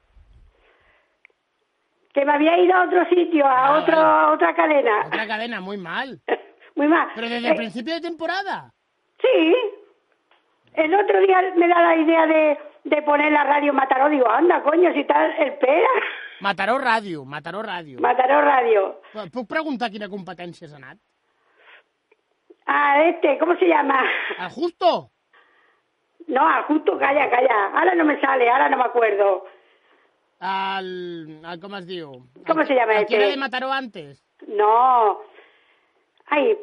[SPEAKER 8] Que me había ido a otro sitio, a
[SPEAKER 1] Ah,
[SPEAKER 8] otro, a otra cadena.
[SPEAKER 1] Otra cadena, muy mal.
[SPEAKER 8] Muy mal.
[SPEAKER 1] Pero desde
[SPEAKER 8] Eh,
[SPEAKER 1] el principio de temporada.
[SPEAKER 8] Sí. El otro día me da la idea de, de poner la radio Mataró. Digo, anda, coño, si tal el Pera.
[SPEAKER 1] Mataró Ràdio, Mataró Ràdio.
[SPEAKER 8] Mataró Radio.
[SPEAKER 1] Puc preguntar quina competència has anat?
[SPEAKER 8] A este, ¿cómo se llama?
[SPEAKER 1] ¿Al Justo?
[SPEAKER 8] No, al justo, calla, calla. Ahora no me sale, ahora no me acuerdo.
[SPEAKER 1] Al, al com es diu?
[SPEAKER 8] ¿Cómo se llama este?
[SPEAKER 1] que era de Mataró antes.
[SPEAKER 8] No. Ay,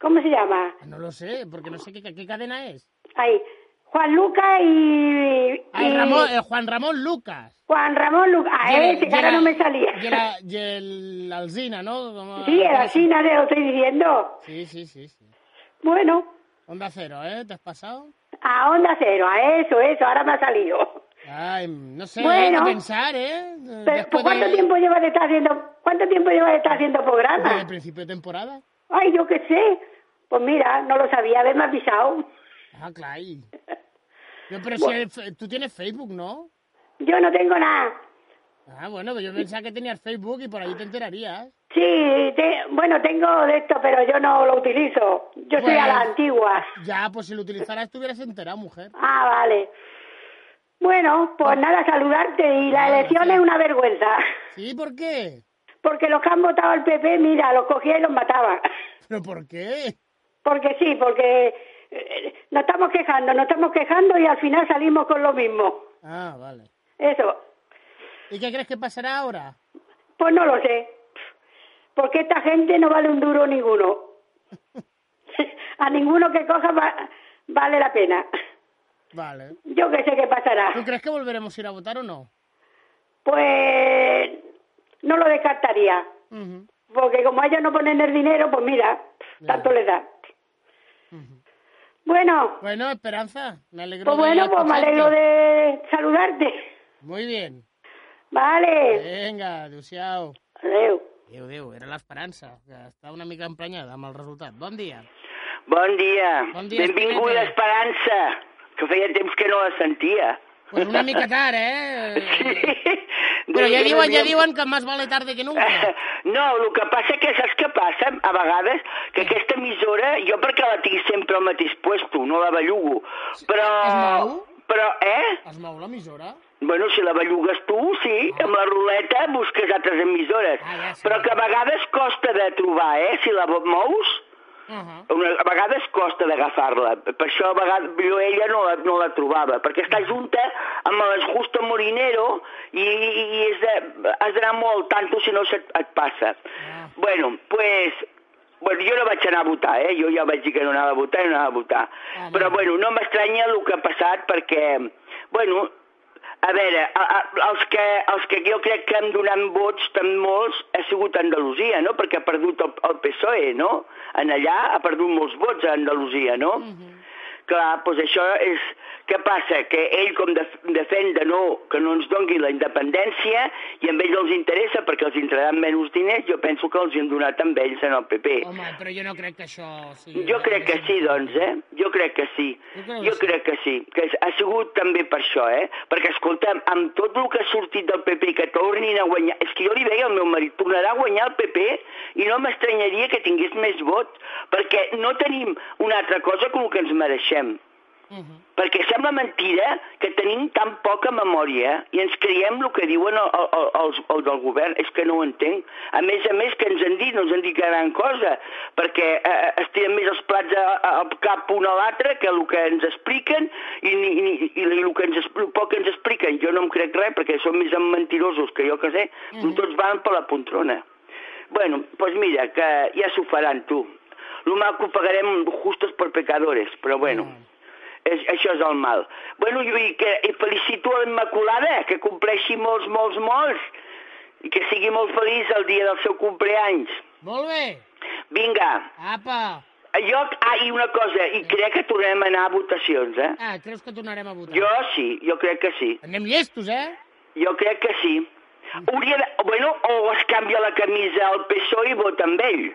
[SPEAKER 8] ¿cómo se llama?
[SPEAKER 1] No lo sé, porque no sé qué, qué cadena es.
[SPEAKER 8] Ay, Juan Luca y...
[SPEAKER 1] Ah, el
[SPEAKER 8] y
[SPEAKER 1] Ramón, el Juan Ramón Lucas.
[SPEAKER 8] Juan Ramón Luca. A
[SPEAKER 1] Y el-
[SPEAKER 8] ese, que ahora
[SPEAKER 1] el-
[SPEAKER 8] no me salía.
[SPEAKER 1] Y el, y el Alsina, ¿no? Como-
[SPEAKER 8] Sí, era así, nadie lo estoy diciendo.
[SPEAKER 1] Sí, sí, sí, sí.
[SPEAKER 8] Bueno,
[SPEAKER 1] Onda cero, ¿eh? ¿Te has pasado?
[SPEAKER 8] a onda cero, a eso, eso, ahora me ha salido.
[SPEAKER 1] Ay, no sé,
[SPEAKER 8] Bueno.
[SPEAKER 1] hay que pensar, ¿eh?
[SPEAKER 8] Pero,
[SPEAKER 1] Después
[SPEAKER 8] ¿por ¿Cuánto
[SPEAKER 1] de-
[SPEAKER 8] tiempo llevas de estar haciendo, cuánto tiempo llevas de estar haciendo
[SPEAKER 1] Desde
[SPEAKER 8] programa?
[SPEAKER 1] el principio de temporada.
[SPEAKER 8] Ay, yo qué sé. Pues mira, no lo sabía, haberme avisado.
[SPEAKER 1] Ah, claro. Yo, pero si el tú tienes Facebook, ¿no?
[SPEAKER 8] Yo no tengo nada.
[SPEAKER 1] Ah, bueno, pues yo pensaba que tenías Facebook y por ahí te enterarías.
[SPEAKER 8] Sí, te- bueno, tengo de esto, pero yo no lo utilizo. Yo soy a la antigua.
[SPEAKER 1] Ya, pues si lo utilizaras estuvieras enterado, mujer.
[SPEAKER 8] Ah, vale. Bueno, pues nada, saludarte. Y la
[SPEAKER 1] Ah,
[SPEAKER 8] elección
[SPEAKER 1] sí.
[SPEAKER 8] es una vergüenza.
[SPEAKER 1] ¿Sí? ¿Por qué?
[SPEAKER 8] Porque los que han votado al PP, mira, los cogía y los mataba.
[SPEAKER 1] ¿Pero por qué?
[SPEAKER 8] Porque sí, porque eh, nos estamos quejando, nos estamos quejando y al final salimos con lo mismo.
[SPEAKER 1] Ah, vale.
[SPEAKER 8] Eso,
[SPEAKER 1] ¿Y qué crees que pasará ahora?
[SPEAKER 8] pues no lo sé. Porque esta gente no vale un duro ninguno. A ninguno que coja va- vale la pena.
[SPEAKER 1] Vale.
[SPEAKER 8] Yo que sé qué pasará.
[SPEAKER 1] ¿Tú crees que volveremos a ir a votar o no?
[SPEAKER 8] Pues no lo descartaría.
[SPEAKER 1] Ujú.
[SPEAKER 8] Porque como ellos no ponen el dinero, pues mira, tanto les da. Bueno,
[SPEAKER 1] Bueno, Esperanza, me alegro
[SPEAKER 8] pues
[SPEAKER 1] de
[SPEAKER 8] bueno, pues me alegro de saludarte.
[SPEAKER 1] Muy bien.
[SPEAKER 8] Vale.
[SPEAKER 1] Vinga, adéu-siau.
[SPEAKER 8] Adéu.
[SPEAKER 1] Adéu, adéu, era l'Esperança, que està una mica emprenyada amb el resultat. Bon dia.
[SPEAKER 9] Bon dia.
[SPEAKER 1] Bon dia,
[SPEAKER 9] Benvinguda. Esperança, que feia temps que no la sentia.
[SPEAKER 1] Pues una mica tard, eh?
[SPEAKER 9] Sí.
[SPEAKER 1] Però ja diuen, ja diuen que més vale tarde que nunca.
[SPEAKER 9] No, el que passa que saps què passa a vegades? Que aquesta emissora, jo perquè la tinc sempre al mateix puesto, no la bellugo, però...
[SPEAKER 1] Es mou?
[SPEAKER 9] Però, eh?
[SPEAKER 1] Es mou l'emissora?
[SPEAKER 9] Bueno, si la bellugues tu, sí, amb la ruleta busques altres emissores.
[SPEAKER 1] Ah, ja sé.
[SPEAKER 9] Però que a vegades costa de trobar, eh? Si la mous,
[SPEAKER 1] Uh -huh.
[SPEAKER 9] una, a vegades costa d'agafar-la. Per això a vegades jo ella no la, no la trobava, perquè està junta amb el Justo Molinero i, i és de, has d'anar molt tanto si no se't, et passa.
[SPEAKER 1] Ah.
[SPEAKER 9] Bueno, pues, bueno, jo no vaig anar a votar, eh? Jo ja vaig dir que no anava a votar i no anava a votar.
[SPEAKER 1] Ah,
[SPEAKER 9] Però,
[SPEAKER 1] no.
[SPEAKER 9] bueno, no m'estranya el que ha passat perquè, bueno, a veure, a, a, els, que, els que jo crec que han donat vots, tan molts, ha sigut Andalusia, no? Perquè ha perdut el, el PSOE, no? En allà ha perdut molts vots a Andalusia, no? Clar, doncs això és... Què passa? Que ell com def defèn de no, que no ens dongui la independència i a ells els interessa perquè els entraran menys diners, jo penso que els hi han donat amb ells en el PP.
[SPEAKER 1] Home, però jo no crec que això sigui...
[SPEAKER 9] Jo crec que sí, doncs, eh? Jo crec que sí.
[SPEAKER 1] Jo crec que
[SPEAKER 9] Jo
[SPEAKER 1] sí.
[SPEAKER 9] crec que sí, que ha sigut també per això, eh? Perquè, escolta'm, amb tot el que ha sortit del PP, que tornin a guanyar... És que jo li deia al meu marit, tornarà a guanyar el PP i no m'estranyaria que tingués més vots, perquè no tenim una altra cosa com el que ens mereixem.
[SPEAKER 1] Uh -huh.
[SPEAKER 9] Perquè sembla mentida que tenim tan poca memòria i ens creiem el que diuen el, el, els, el del govern. És que no ho entenc. A més a més, que ens han dit, no ens han dit gran cosa, perquè eh, es tiren més els plats a- a- al cap un a l'altre que el que ens expliquen i, ni, ni, i el, que ens, el poc que ens expliquen. Jo no em crec res, perquè són més mentirosos que jo que sé.
[SPEAKER 1] Mhm.
[SPEAKER 9] Tots van per la poltrona. Bueno, doncs pues mira, que ja s'ho faran, tu. Lo mal que ho pagarem justos per pecadores, però bueno. És, això és el mal. Bueno, i, que, i felicito a l'Immaculada, que compleixi molts, molts, molts, i que sigui molt feliç el dia del seu cumpleaños.
[SPEAKER 1] Molt bé.
[SPEAKER 9] Vinga.
[SPEAKER 1] Apa.
[SPEAKER 9] Jo, ah, i una cosa, i crec que tornem a anar a votacions, eh?
[SPEAKER 1] Ah, creus que tornarem a votar?
[SPEAKER 9] Jo sí, jo crec que sí.
[SPEAKER 1] Anem llestos, eh?
[SPEAKER 9] Jo crec que sí. Hauria de... Bueno, o es canvia la camisa al PSOE i vota amb ell.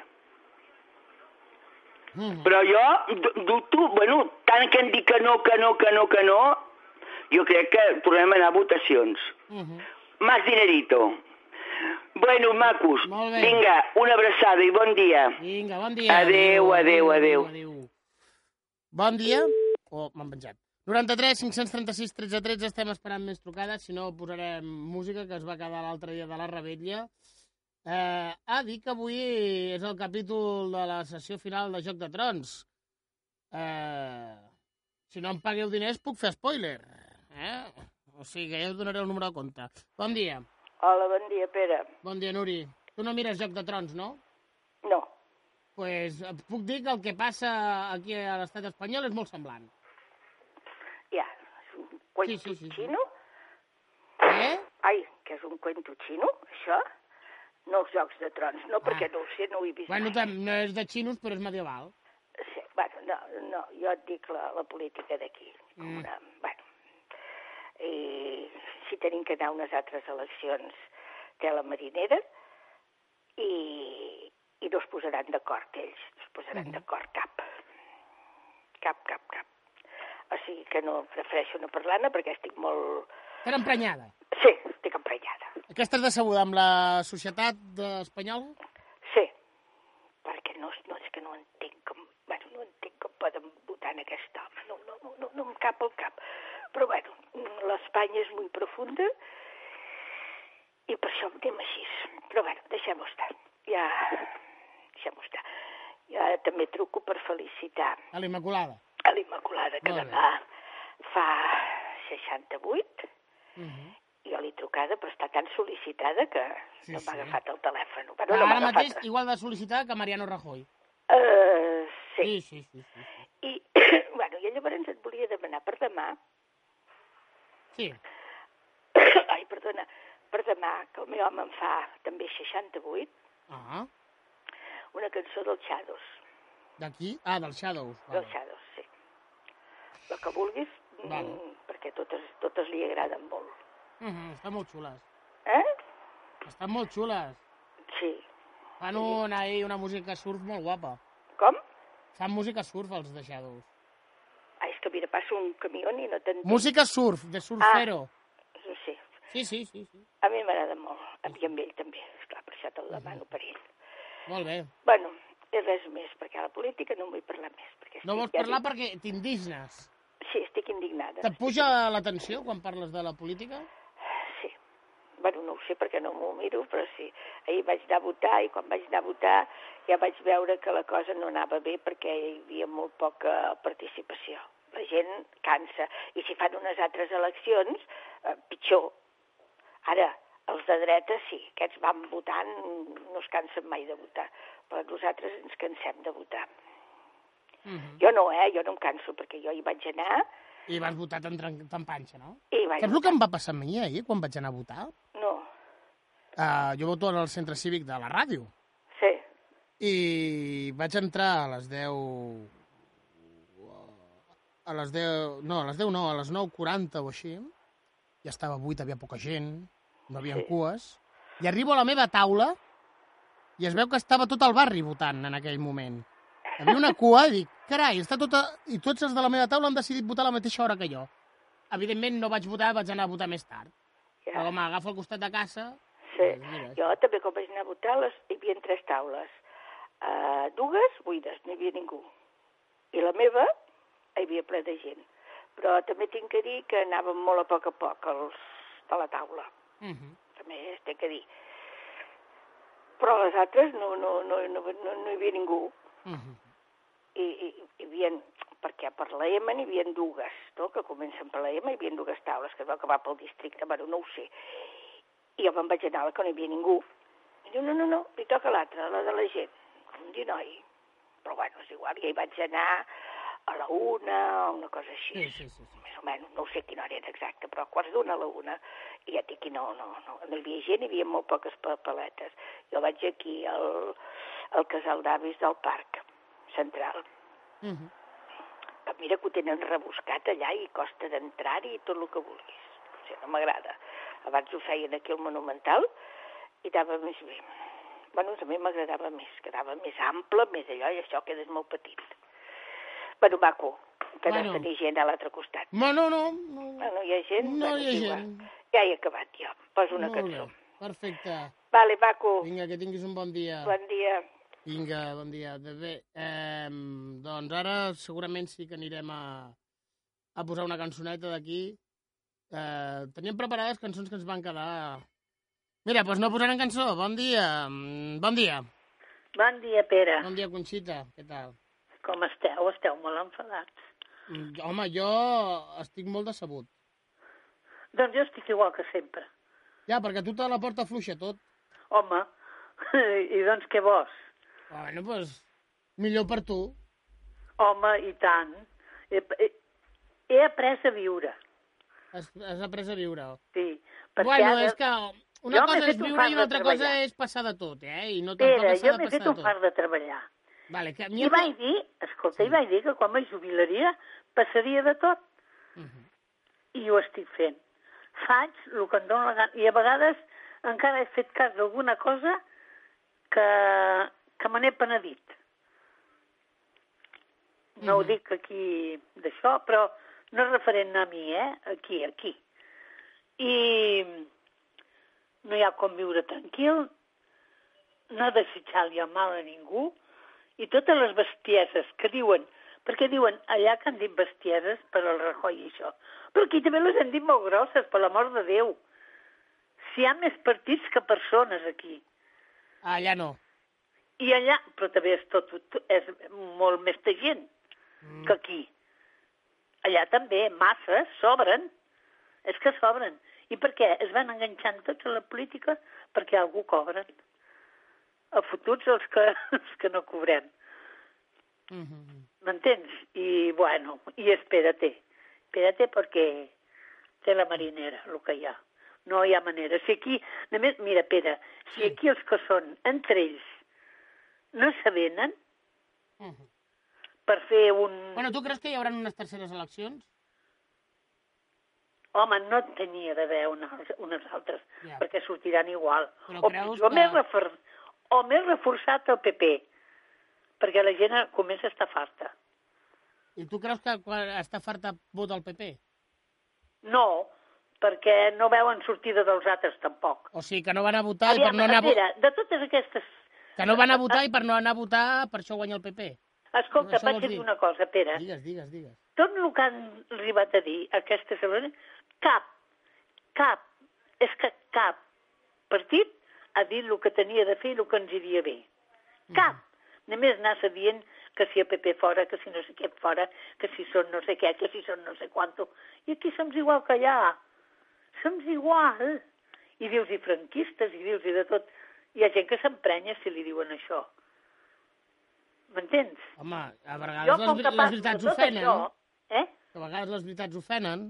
[SPEAKER 1] Mm.
[SPEAKER 9] Però jo du- dubto, bueno, tant que em dic que no, que no, que no, que no, jo crec que tornem a anar a votacions.
[SPEAKER 1] Mhm.
[SPEAKER 9] Más dinerito. Bueno, macos, vinga, una abraçada i bon dia.
[SPEAKER 1] Vinga, bon dia.
[SPEAKER 9] Adéu, adéu, adéu.
[SPEAKER 1] adéu. Bon dia. Oh, m'han penjat. 93 536 13 13, estem esperant més trucades, si no posarem música que es va quedar l'altre dia de la rebetlla. Eh, ah, dic que avui és el capítol de la sessió final de Joc de Trons. Eh, si no em pagueu diners puc fer spoiler. Eh? O sigui que ja us donaré el número de compte. Bon dia.
[SPEAKER 10] Hola, bon dia, Pere.
[SPEAKER 1] Bon dia, Nuri. Tu no mires Joc de Trons, no?
[SPEAKER 10] No.
[SPEAKER 1] pues, et puc dir que el que passa aquí a l'estat espanyol és molt semblant.
[SPEAKER 10] Ja, és un cuento
[SPEAKER 1] Sí, sí, sí, sí.
[SPEAKER 10] xino?
[SPEAKER 1] Eh?
[SPEAKER 10] Ai, que és un cuento xino, això? No els Jocs de Trons, no, perquè
[SPEAKER 1] Ah.
[SPEAKER 10] no ho sé, no ho he vist
[SPEAKER 1] Bueno,
[SPEAKER 10] mai.
[SPEAKER 1] no és de xinos, però és medieval.
[SPEAKER 10] Sí, bueno, no, no, jo et dic la, la política d'aquí.
[SPEAKER 1] Mm.
[SPEAKER 10] Una, bueno, i si tenim que anar a unes altres eleccions de la marinera i, i no es posaran d'acord ells, no es posaran
[SPEAKER 1] Mhm.
[SPEAKER 10] d'acord cap. Cap, cap, cap. O sigui que no prefereixo no parlar-ne perquè estic molt...
[SPEAKER 1] Estàs emprenyada.
[SPEAKER 10] Sí, estic emprenyada.
[SPEAKER 1] Aquesta és decebuda amb la societat espanyola?
[SPEAKER 10] Sí, perquè no, no és que no entenc com... Bueno, no entenc com poden votar en aquest home. No, no, no, no, no em cap al cap. Però bueno, l'Espanya és molt profunda i per això anem així. Però bueno, deixem-ho estar. Ja... Deixem-ho estar. Ja també truco per felicitar
[SPEAKER 1] A l'Immaculada.
[SPEAKER 10] a l'Immaculada, que demà fa 68
[SPEAKER 1] Mhm.
[SPEAKER 10] jo l'he trucada, però està tan sol·licitada que
[SPEAKER 1] Sí,
[SPEAKER 10] no m'ha
[SPEAKER 1] sí.
[SPEAKER 10] agafat el telèfon.
[SPEAKER 1] Però
[SPEAKER 10] no
[SPEAKER 1] ara
[SPEAKER 10] agafat.
[SPEAKER 1] mateix igual de sol·licitada que Mariano Rajoy.
[SPEAKER 10] Uh, sí.
[SPEAKER 1] Sí, sí, sí. sí, sí.
[SPEAKER 10] I, bueno, i llavors et volia demanar per demà,
[SPEAKER 1] sí.
[SPEAKER 10] ai, perdona, per demà, que el meu home en fa també 68,
[SPEAKER 1] Ah,
[SPEAKER 10] una cançó del Shadows,
[SPEAKER 1] d'aquí? Ah, dels Shadows. Vale.
[SPEAKER 10] Shadows, sí. La que vulguis, mm,
[SPEAKER 1] Vale.
[SPEAKER 10] Perquè totes, totes li agraden molt.
[SPEAKER 1] Mhm, estan molt xules.
[SPEAKER 10] Eh?
[SPEAKER 1] Estan molt xules.
[SPEAKER 10] Sí.
[SPEAKER 1] Fan una, ahí, una música surf molt guapa.
[SPEAKER 10] Com?
[SPEAKER 1] Fan música surf, els de Shadows.
[SPEAKER 10] Ai, és que mira, passo un camió i no t'entenc.
[SPEAKER 1] Música surf, de surfero.
[SPEAKER 10] No sé.
[SPEAKER 1] Sí, sí, sí, sí.
[SPEAKER 10] A mi m'agrada molt. A mi amb ell també. Esclar, per això te'l demano per ell.
[SPEAKER 1] Molt bé.
[SPEAKER 10] Bueno, i res més, perquè a la política no vull parlar més. Perquè
[SPEAKER 1] No vols
[SPEAKER 10] ja
[SPEAKER 1] parlar
[SPEAKER 10] dic-
[SPEAKER 1] perquè t'indignes.
[SPEAKER 10] Sí, estic indignada.
[SPEAKER 1] Te't puja la tensió quan parles de la política?
[SPEAKER 10] Sí. Bueno, no ho sé perquè no m'ho miro, però sí. Ahir vaig anar a votar i quan vaig anar a votar ja vaig veure que la cosa no anava bé perquè hi havia molt poca participació. La gent cansa. I si fan unes altres eleccions, eh, pitjor. Ara, els de dreta sí, aquests van votant, no es cansen mai de votar, però nosaltres ens cansem de votar.
[SPEAKER 1] Mhm.
[SPEAKER 10] Jo no, eh? Jo no em canso, perquè jo hi vaig anar
[SPEAKER 1] I vas votar tan, tan panxa, no?
[SPEAKER 10] i vaig...
[SPEAKER 1] Saps el que em va passar a mi ahir, quan vaig anar a votar?
[SPEAKER 10] No,
[SPEAKER 1] Uh, jo voto en el centre cívic de la ràdio.
[SPEAKER 10] sí.
[SPEAKER 1] I vaig entrar a les 10... A les 10... No, a les 10 no, a les 9.40 o així. Ja estava buit, havia poca gent, no havia
[SPEAKER 10] Sí.
[SPEAKER 1] cues. I arribo a la meva taula i es veu que estava tot el barri votant en aquell moment. Hi havia una cua i dic, carai, està tota... i tots els de la meva taula han decidit votar a la mateixa hora que jo. Evidentment no vaig votar, vaig anar a votar més tard.
[SPEAKER 10] Ja.
[SPEAKER 1] Però com agafo al costat de casa...
[SPEAKER 10] Sí,
[SPEAKER 1] doncs
[SPEAKER 10] jo també quan vaig anar a votar les, hi havia tres taules. Uh, dues buides, no hi havia ningú. I la meva hi havia ple de gent. Però també tinc que dir que anàvem molt a poc a poc els de la taula.
[SPEAKER 1] Uh -huh.
[SPEAKER 10] També es té que dir. Però les altres no, no, no, no, no, no hi havia ningú.
[SPEAKER 1] Uh -huh.
[SPEAKER 10] I, i, hi havia, perquè per la EMA n'hi havia dues, no? que comencen per la EMA, hi havia dues taules, que es va pel districte, bueno, no ho sé. I jo me'n vaig anar a la que no hi havia ningú. I diu, no, no, no, li toca l'altra, la de la gent. Un dinoi. Però bueno, és igual, ja hi vaig anar, a la una una cosa així.
[SPEAKER 1] Sí, sí, sí. sí.
[SPEAKER 10] Més o menys, no sé quina hora era exacta, però a quarts d'una a la una. I ja dic no, no, no, no hi havia gent, hi havia molt poques papeletes. Jo vaig aquí al, al casal d'avis del parc central.
[SPEAKER 1] Mhm.
[SPEAKER 10] que mira que ho tenen rebuscat allà i costa d'entrar-hi i tot el que vulguis. O sigui, no m'agrada. Abans ho feien aquí al Monumental i anava més bé. Bueno, a mi m'agradava més, quedava més ample, més allò, i això quedes molt petit. Bueno, maco, que
[SPEAKER 1] Bueno.
[SPEAKER 10] no tenir gent a l'altre costat.
[SPEAKER 1] No, no, no. no.
[SPEAKER 10] No, no hi ha gent?
[SPEAKER 1] No
[SPEAKER 10] Bueno,
[SPEAKER 1] hi ha gent.
[SPEAKER 10] Ja he acabat, jo. Poso una
[SPEAKER 1] Molt
[SPEAKER 10] cançó.
[SPEAKER 1] bé. Perfecte.
[SPEAKER 10] Vale, maco.
[SPEAKER 1] Vinga, que tinguis un bon dia.
[SPEAKER 10] Bon dia.
[SPEAKER 1] Vinga, bon dia. Bé, eh, doncs ara segurament sí que anirem a, a posar una cançoneta d'aquí. Eh, teníem preparades cançons que ens van quedar... Mira, doncs no posaran cançó. Bon dia. Bon dia.
[SPEAKER 11] Bon dia, Pere.
[SPEAKER 1] Bon dia, Conxita. Què tal?
[SPEAKER 11] Com esteu? Esteu molt enfadats.
[SPEAKER 1] Mm, Home, jo estic molt decebut.
[SPEAKER 11] Doncs jo estic igual que sempre.
[SPEAKER 1] Ja, perquè tu te la porta fluixa tot.
[SPEAKER 11] Home, i doncs què vols?
[SPEAKER 1] Bueno, doncs, millor per tu.
[SPEAKER 11] Home, i tant. He, he, he après a viure.
[SPEAKER 1] Has, has après a viure.
[SPEAKER 11] Sí, perquè
[SPEAKER 1] Bueno,
[SPEAKER 11] ara...
[SPEAKER 1] és que una
[SPEAKER 11] Jo
[SPEAKER 1] cosa és viure i una altra cosa és passar de tot, eh? I no tampoc
[SPEAKER 11] Pere, jo m'he fet un
[SPEAKER 1] tot.
[SPEAKER 11] fart de treballar.
[SPEAKER 1] Vale, que
[SPEAKER 11] I vaig dir, escolta, i vaig dir que quan me jubilaria passaria de tot.
[SPEAKER 1] Mhm.
[SPEAKER 11] I ho estic fent. Faig el que em dóna la gana. I a vegades encara he fet cas d'alguna cosa que, que me n'he penedit. No ho
[SPEAKER 1] Mhm.
[SPEAKER 11] dic aquí d'això, però no és referent a mi, eh? Aquí, aquí. I no hi ha com viure tranquil, no desitjar-li el mal a ningú, i totes les bestieses que diuen, perquè diuen allà que han dit bestieses per al Rajoy i això, però aquí també les han dit molt grosses, per l'amor de Déu. Si hi ha més partits que persones aquí.
[SPEAKER 1] Allà no.
[SPEAKER 11] I allà, però també és, tot, és molt més de gent
[SPEAKER 1] Mm.
[SPEAKER 11] que aquí. Allà també, masses, sobren. És que sobren. I per què? Es van enganxant tots a la política perquè algú cobren. A fotuts els que, els que no cobrem.
[SPEAKER 1] Mhm.
[SPEAKER 11] M'entens? I, bueno, i espérate. Espérate perquè té la marinera, el que hi ha. No hi ha manera. Si aquí, només, mira, Pere, si
[SPEAKER 1] Sí.
[SPEAKER 11] aquí els que són entre ells no s'avenen
[SPEAKER 1] Mhm.
[SPEAKER 11] per fer un...
[SPEAKER 1] Bueno, tu creus que hi haurà unes terceres eleccions?
[SPEAKER 11] Home, no tenia d'haver unes, unes altres,
[SPEAKER 1] Ja.
[SPEAKER 11] perquè sortiran igual.
[SPEAKER 1] Però
[SPEAKER 11] o,
[SPEAKER 1] creus
[SPEAKER 11] o,
[SPEAKER 1] que-
[SPEAKER 11] més refor... o més reforçat el PP, perquè la gent comença a estar farta.
[SPEAKER 1] I tu creus que està farta vota el PP?
[SPEAKER 11] No, perquè no veuen sortida dels altres tampoc.
[SPEAKER 1] O sigui, que no van a votar i per
[SPEAKER 11] Aviam,
[SPEAKER 1] no anar
[SPEAKER 11] mira, de totes aquestes...
[SPEAKER 1] Que no van a votar i per no anar a votar, per això guanya el PP.
[SPEAKER 11] Escolta, vaig dir una cosa, Pere.
[SPEAKER 1] Digues, digues, digues.
[SPEAKER 11] Tot el que han arribat a dir aquestes setmanes, cap, cap, és que cap partit ha dit el que tenia de fer i el que ens iria bé. Cap. Només anar-se dient que si el PP fora, que si no sé què fora, que si són no sé què, que si són no sé quanto. I aquí som igual que allà. Som igual. I dius-hi franquistes, i dius-hi de tot. Hi ha gent que s'emprenya si li diuen això. M'entens?
[SPEAKER 1] Home, a vegades
[SPEAKER 11] Jo,
[SPEAKER 1] les, les veritats ofenen.
[SPEAKER 11] això, eh?
[SPEAKER 1] A vegades les veritats ofenen.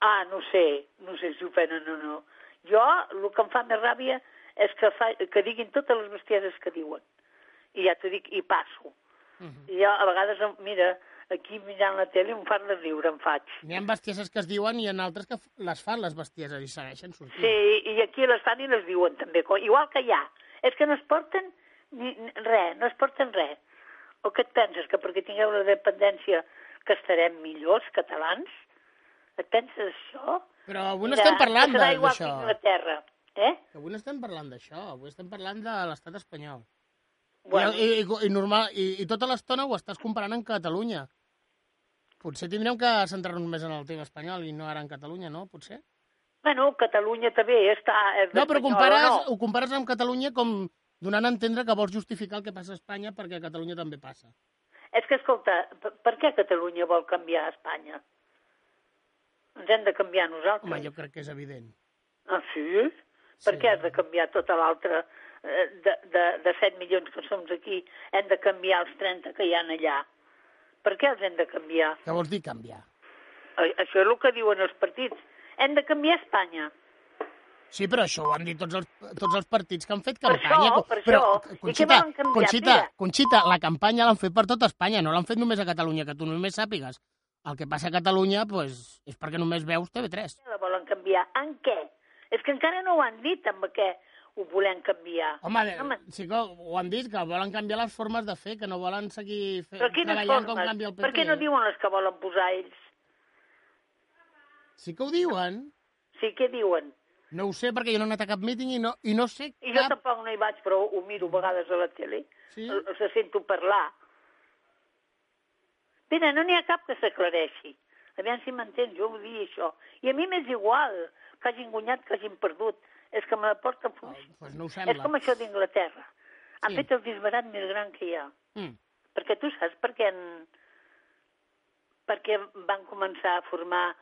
[SPEAKER 11] Ah, no sé, no sé si ofenen o no. Jo, el que em fa més ràbia és que, fa, que diguin totes les bestieses que diuen. I ja t'ho dic, i passo.
[SPEAKER 1] Uh -huh.
[SPEAKER 11] I jo, a vegades, mira, aquí mirant la tele un fart de riure em faig.
[SPEAKER 1] N'hi ha bestieses que es diuen i en altres que les fan les bestieses i segueixen sortint.
[SPEAKER 11] Sí, i aquí les fan i les diuen també, igual que allà. És que no es porten ni, res, no es porten res. O què et penses, que perquè tingueu la dependència que estarem millors, catalans? Et penses això?
[SPEAKER 1] Però avui no estem parlant
[SPEAKER 11] que serà
[SPEAKER 1] d'això.
[SPEAKER 11] Anglaterra, eh?
[SPEAKER 1] Avui no estem parlant d'això, avui estem parlant de l'estat espanyol.
[SPEAKER 11] Bueno.
[SPEAKER 1] I, i, i, normal, i, I tota l'estona ho estàs comparant amb Catalunya. Potser tindrem que centrar-nos més en el tema espanyol i no ara en Catalunya, no? Potser?
[SPEAKER 11] Bueno, Catalunya també està... És
[SPEAKER 1] No, però compares,
[SPEAKER 11] o
[SPEAKER 1] ho compares amb Catalunya com donant a entendre que vols justificar el que passa a Espanya perquè a Catalunya també passa.
[SPEAKER 11] És que, escolta, per, què Catalunya vol canviar a Espanya? Ens hem de canviar nosaltres.
[SPEAKER 1] Home, jo crec que és evident.
[SPEAKER 11] Ah, sí? Per què has de canviar tota l'altra? eh, De, de, de 7 milions que som aquí, hem de canviar els 30 que hi han allà. Per què els hem de canviar?
[SPEAKER 1] Què vols dir canviar?
[SPEAKER 11] Això és el que diuen els partits. Hem de canviar Espanya.
[SPEAKER 1] Sí, però això ho han dit tots els, tots els partits que han fet
[SPEAKER 11] Per
[SPEAKER 1] campanya.
[SPEAKER 11] això, per
[SPEAKER 1] però,
[SPEAKER 11] això. Què
[SPEAKER 1] Conxita,
[SPEAKER 11] canviar?
[SPEAKER 1] Conxita,
[SPEAKER 11] Mira.
[SPEAKER 1] Conxita, la campanya l'han fet per tota Espanya, no l'han fet només a Catalunya, que tu només sàpigues. El que passa a Catalunya pues, és perquè només veus TV3.
[SPEAKER 11] La volen canviar. En què? És que encara no ho han dit amb què ho volem canviar.
[SPEAKER 1] Home,
[SPEAKER 11] Home.
[SPEAKER 1] sí que ho han dit, que volen canviar les formes de fer, que no volen seguir fe, treballant com canvia el PP.
[SPEAKER 11] Per què no diuen les que volen posar ells?
[SPEAKER 1] Sí que ho diuen.
[SPEAKER 11] Sí, què diuen?
[SPEAKER 1] No ho sé, perquè jo no he anat a cap míting i no, i no sé
[SPEAKER 11] I jo
[SPEAKER 1] cap...
[SPEAKER 11] tampoc no hi vaig, però ho miro a vegades a la tele.
[SPEAKER 1] Sí?
[SPEAKER 11] El- Els sento parlar. Mira, no n'hi ha cap que s'aclareixi. Aviam si m'entens, jo vull dir això. I a mi m'és igual que hagin guanyat, que hagin perdut. És que me la porta fluix.
[SPEAKER 1] Pues no
[SPEAKER 11] És com això d'Inglaterra. Han
[SPEAKER 1] Sí.
[SPEAKER 11] fet el disbarat més gran que hi ha.
[SPEAKER 1] Mm.
[SPEAKER 11] Perquè tu saps per què, en... per què van començar a formar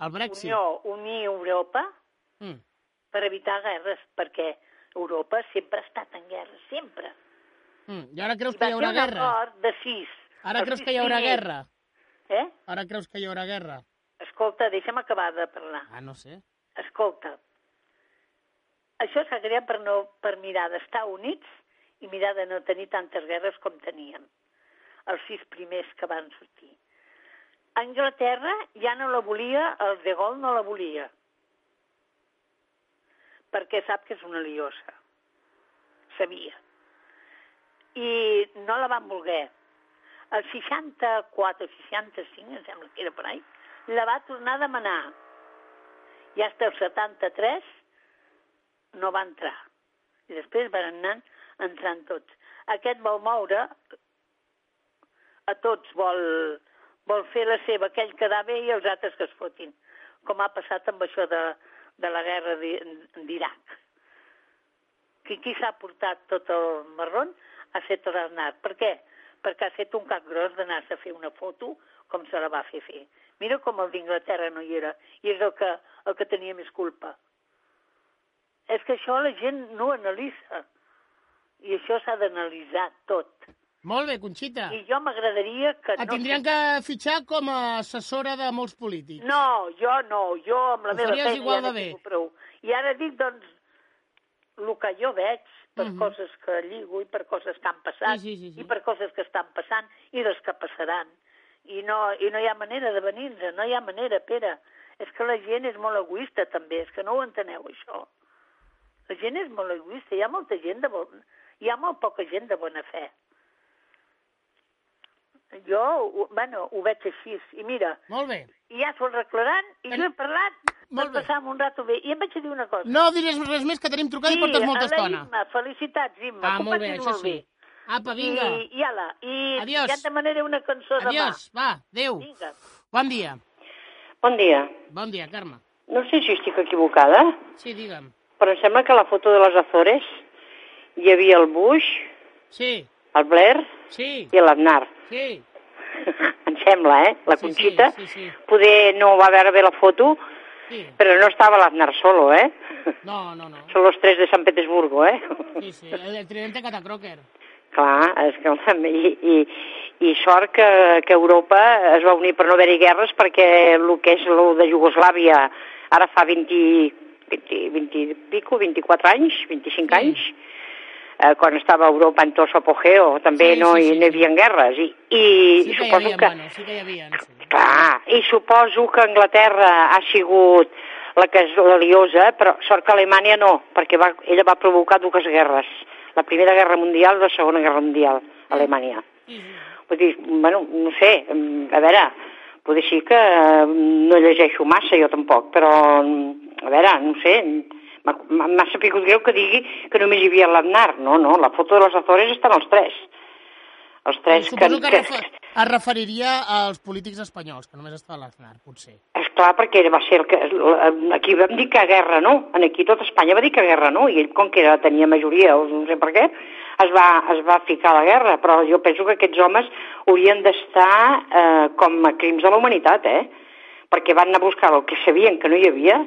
[SPEAKER 1] El Brexit.
[SPEAKER 11] Unió, unir Europa
[SPEAKER 1] Mm.
[SPEAKER 11] per evitar guerres, perquè Europa sempre ha estat en guerra, sempre.
[SPEAKER 1] Mm. I ara creus
[SPEAKER 11] I
[SPEAKER 1] que
[SPEAKER 11] va
[SPEAKER 1] hi haurà
[SPEAKER 11] ser un
[SPEAKER 1] guerra?
[SPEAKER 11] acord de sis.
[SPEAKER 1] Ara creus
[SPEAKER 11] sis
[SPEAKER 1] que hi haurà
[SPEAKER 11] primers.
[SPEAKER 1] guerra?
[SPEAKER 11] Eh?
[SPEAKER 1] Ara creus que hi haurà guerra?
[SPEAKER 11] Escolta, deixa'm acabar de parlar.
[SPEAKER 1] Ah, no sé.
[SPEAKER 11] Escolta, això s'ha creat per, no, per mirar d'estar units i mirar de no tenir tantes guerres com teníem. Els sis primers que van sortir. Anglaterra ja no la volia, el de Gaulle no la volia. Perquè sap que és una liosa. Sabia. I no la van voler. El 64 o 65, em sembla que era per ahí, la va tornar a demanar. I fins el 73 no va entrar. I després van anar entrant tots. Aquest vol moure a tots, vol, vol fer la seva, aquell quedar bé i els altres que es fotin, com ha passat amb això de, de la guerra d'I- d'Iraq. Qui, qui s'ha portat tot el marrón ha set l'Arnat. Per què? Perquè ha set un cap gros d'anar-se a fer una foto com se la va fer fer. Mira com el d'Inglaterra no hi era, i és el que, el que tenia més culpa. És que això la gent no analitza. I això s'ha d'analitzar tot.
[SPEAKER 1] Molt bé, Conxita.
[SPEAKER 11] I jo m'agradaria que...
[SPEAKER 1] Et
[SPEAKER 11] no
[SPEAKER 1] tindrien que fitxar com a assessora de molts polítics.
[SPEAKER 11] No, jo no, jo amb la
[SPEAKER 1] Ho
[SPEAKER 11] meva feina
[SPEAKER 1] igual
[SPEAKER 11] ja
[SPEAKER 1] de bé.
[SPEAKER 11] prou. I ara dic, doncs, el que jo veig per
[SPEAKER 1] Mhm.
[SPEAKER 11] coses que lligo i per coses que han passat
[SPEAKER 1] Sí, sí, sí, sí.
[SPEAKER 11] i per coses que estan passant i les que passaran. I no, I no hi ha manera de venir-nos, no hi ha manera, Pere. És que la gent és molt egoista, també, és que no ho enteneu, això. La gent és molt egoista, hi ha molta gent de bon... hi ha molt poca gent de bona fe. Jo, bueno, ho veig així. I mira,
[SPEAKER 1] Molt bé.
[SPEAKER 11] i ja s'ho arreglaran, i jo he parlat per passar un rato bé. I em vaig a dir una cosa.
[SPEAKER 1] No diràs res més, que tenim trucada i portes molta
[SPEAKER 11] a la
[SPEAKER 1] estona.
[SPEAKER 11] Imma, felicitats, Imma.
[SPEAKER 1] Ah, molt bé, això
[SPEAKER 11] molt
[SPEAKER 1] sí.
[SPEAKER 11] bé.
[SPEAKER 1] Apa, vinga.
[SPEAKER 11] I, i ala, i
[SPEAKER 1] Adiós.
[SPEAKER 11] ja et demanaré una cançó
[SPEAKER 1] Adiós, va, adéu.
[SPEAKER 11] Vinga.
[SPEAKER 1] Bon dia.
[SPEAKER 7] Bon dia.
[SPEAKER 1] Bon dia, Carme.
[SPEAKER 7] No sé si estic equivocada,
[SPEAKER 1] Sí, digue'm.
[SPEAKER 7] Però em sembla que la foto de les Azores hi havia el Bush,
[SPEAKER 1] Sí,
[SPEAKER 7] el Blair
[SPEAKER 1] sí,
[SPEAKER 7] i l'Aznar.
[SPEAKER 1] sí.
[SPEAKER 7] em sembla, eh? La
[SPEAKER 1] Sí, sí,
[SPEAKER 7] Conxita.
[SPEAKER 1] sí, sí.
[SPEAKER 7] Poder no va veure bé la foto,
[SPEAKER 1] Sí.
[SPEAKER 7] però no estava l'Aznar solo, eh?
[SPEAKER 1] No, no, no.
[SPEAKER 7] Són los tres de Sant Petersburgo, eh?
[SPEAKER 1] Sí, sí, el, el tridente Catacroker.
[SPEAKER 7] Clar, és que, i, i, i sort que, que Europa es va unir per no haver-hi guerres perquè el que és el de Iugoslàvia ara fa 20, 20, 20 i pico, 24 anys, 25
[SPEAKER 1] Sí.
[SPEAKER 7] anys, eh, quan estava Europa en tot apogeo, també
[SPEAKER 1] Sí,
[SPEAKER 7] no,
[SPEAKER 1] sí,
[SPEAKER 7] hi,
[SPEAKER 1] sí,
[SPEAKER 7] hi havia guerres. I, i
[SPEAKER 1] Sí que hi
[SPEAKER 7] suposo
[SPEAKER 1] havia,
[SPEAKER 7] que...
[SPEAKER 1] bueno, sí que hi havia. Sí.
[SPEAKER 7] Clar, i suposo que Anglaterra ha sigut la que és la liosa, però sort que Alemanya no, perquè va, ella va provocar dues guerres, la Primera Guerra Mundial i la Segona Guerra Mundial, Alemanya.
[SPEAKER 1] Sí, sí.
[SPEAKER 7] Vull dir, bueno, no sé, mm, a veure, potser sí que eh, no llegeixo massa jo tampoc, però, mm, a veure, no sé, m'ha sapigut greu que digui que només hi havia l'Aznar, no, no, la foto de les Azores estan els tres. Els tres que...
[SPEAKER 1] Suposo que,
[SPEAKER 7] que,
[SPEAKER 1] refer, es referiria als polítics espanyols, que només estava l'Aznar, potser.
[SPEAKER 7] És clar, perquè va ser el que... Aquí vam dir que guerra no, en aquí tot Espanya va dir que guerra no, i ell, com que era, tenia majoria, o no sé per què, es va, es va ficar a la guerra, però jo penso que aquests homes haurien d'estar eh, com a crims de la humanitat, eh? Perquè van anar a buscar el que sabien que no hi havia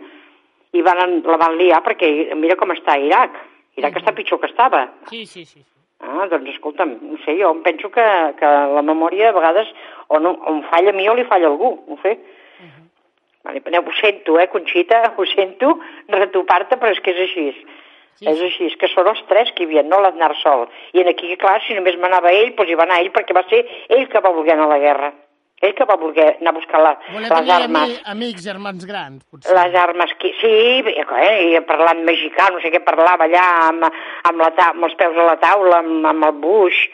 [SPEAKER 7] i van, la van liar perquè mira com està Iraq. Iraq està pitjor que estava.
[SPEAKER 1] Sí, sí, sí. sí.
[SPEAKER 7] Ah, doncs escolta'm, no sé, jo em penso que, que la memòria a vegades o, no, o em falla a mi o li falla a algú, no sé. Vale, però ho sento, eh, Conxita, ho sento, retopar-te, però és que és així. Sí, és així, és que són els tres que hi havia, no l'Aznar sol. I en aquí, clar, si només m'anava ell, doncs hi va anar ell, perquè va ser ell que va voler anar a la guerra. Ell que va voler anar a buscar la, les armes.
[SPEAKER 1] ami, amics, germans grans, potser.
[SPEAKER 7] Les armes que... Sí, eh, i parlant mexicà, no sé què parlava allà amb, amb, la ta... amb els peus a la taula, amb, amb el Bush,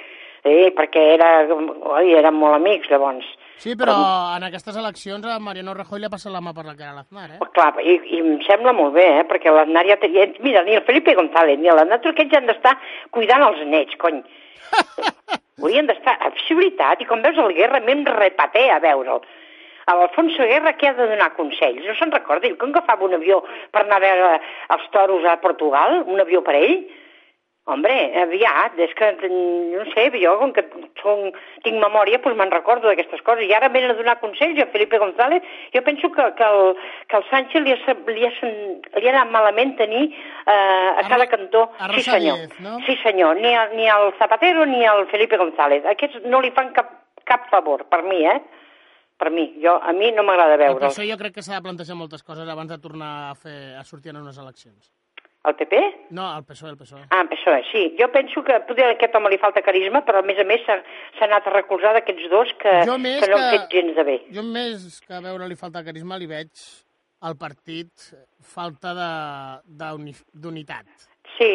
[SPEAKER 7] eh, perquè era, oi, eren molt amics, llavors.
[SPEAKER 1] Sí, però en aquestes eleccions a Mariano Rajoy li ha passat la mà per la cara a l'Aznar, eh?
[SPEAKER 7] Clar, i, i em sembla molt bé, eh, perquè l'Aznar ja... Tenia... Mira, ni el Felipe González ni l'Aznar, aquests han d'estar cuidant els nets, cony. Haurien d'estar... Veritat, i com veus el Guerra, m'hem repaté a veure'l. A l'Alfonso Guerra què ha de donar consells? No se'n recorda? Diu que agafava un avió per anar a veure els toros a Portugal, un avió per ell? Hombre, aviat, és que, no sé, jo, com que som, tinc memòria, doncs me'n recordo d'aquestes coses. I ara venen a donar consells a Felipe González. Jo penso que, que, el, que el Sánchez li ha, li ha, li ha anat malament tenir eh, a cada cantó...
[SPEAKER 1] a
[SPEAKER 7] Sí, senyor.
[SPEAKER 1] No?
[SPEAKER 7] Sí, senyor. Ni, a, ni al Zapatero ni al Felipe González. Aquests no li fan cap, cap favor, per mi, eh? Per mi. Jo, a mi no m'agrada
[SPEAKER 1] Per
[SPEAKER 7] veure'l.
[SPEAKER 1] això jo crec que s'ha de plantejar moltes coses abans de tornar a, fer, a sortir en unes eleccions.
[SPEAKER 7] El PP?
[SPEAKER 1] No, el PSOE, el PSOE.
[SPEAKER 7] Ah, PSOE, sí. Jo penso que potser a aquest home li falta carisma, però a més a més s'ha anat a recolzar d'aquests dos que, que no han fet gens de bé.
[SPEAKER 1] Jo més que veure-li falta carisma li veig al partit falta d'unitat.
[SPEAKER 7] Sí,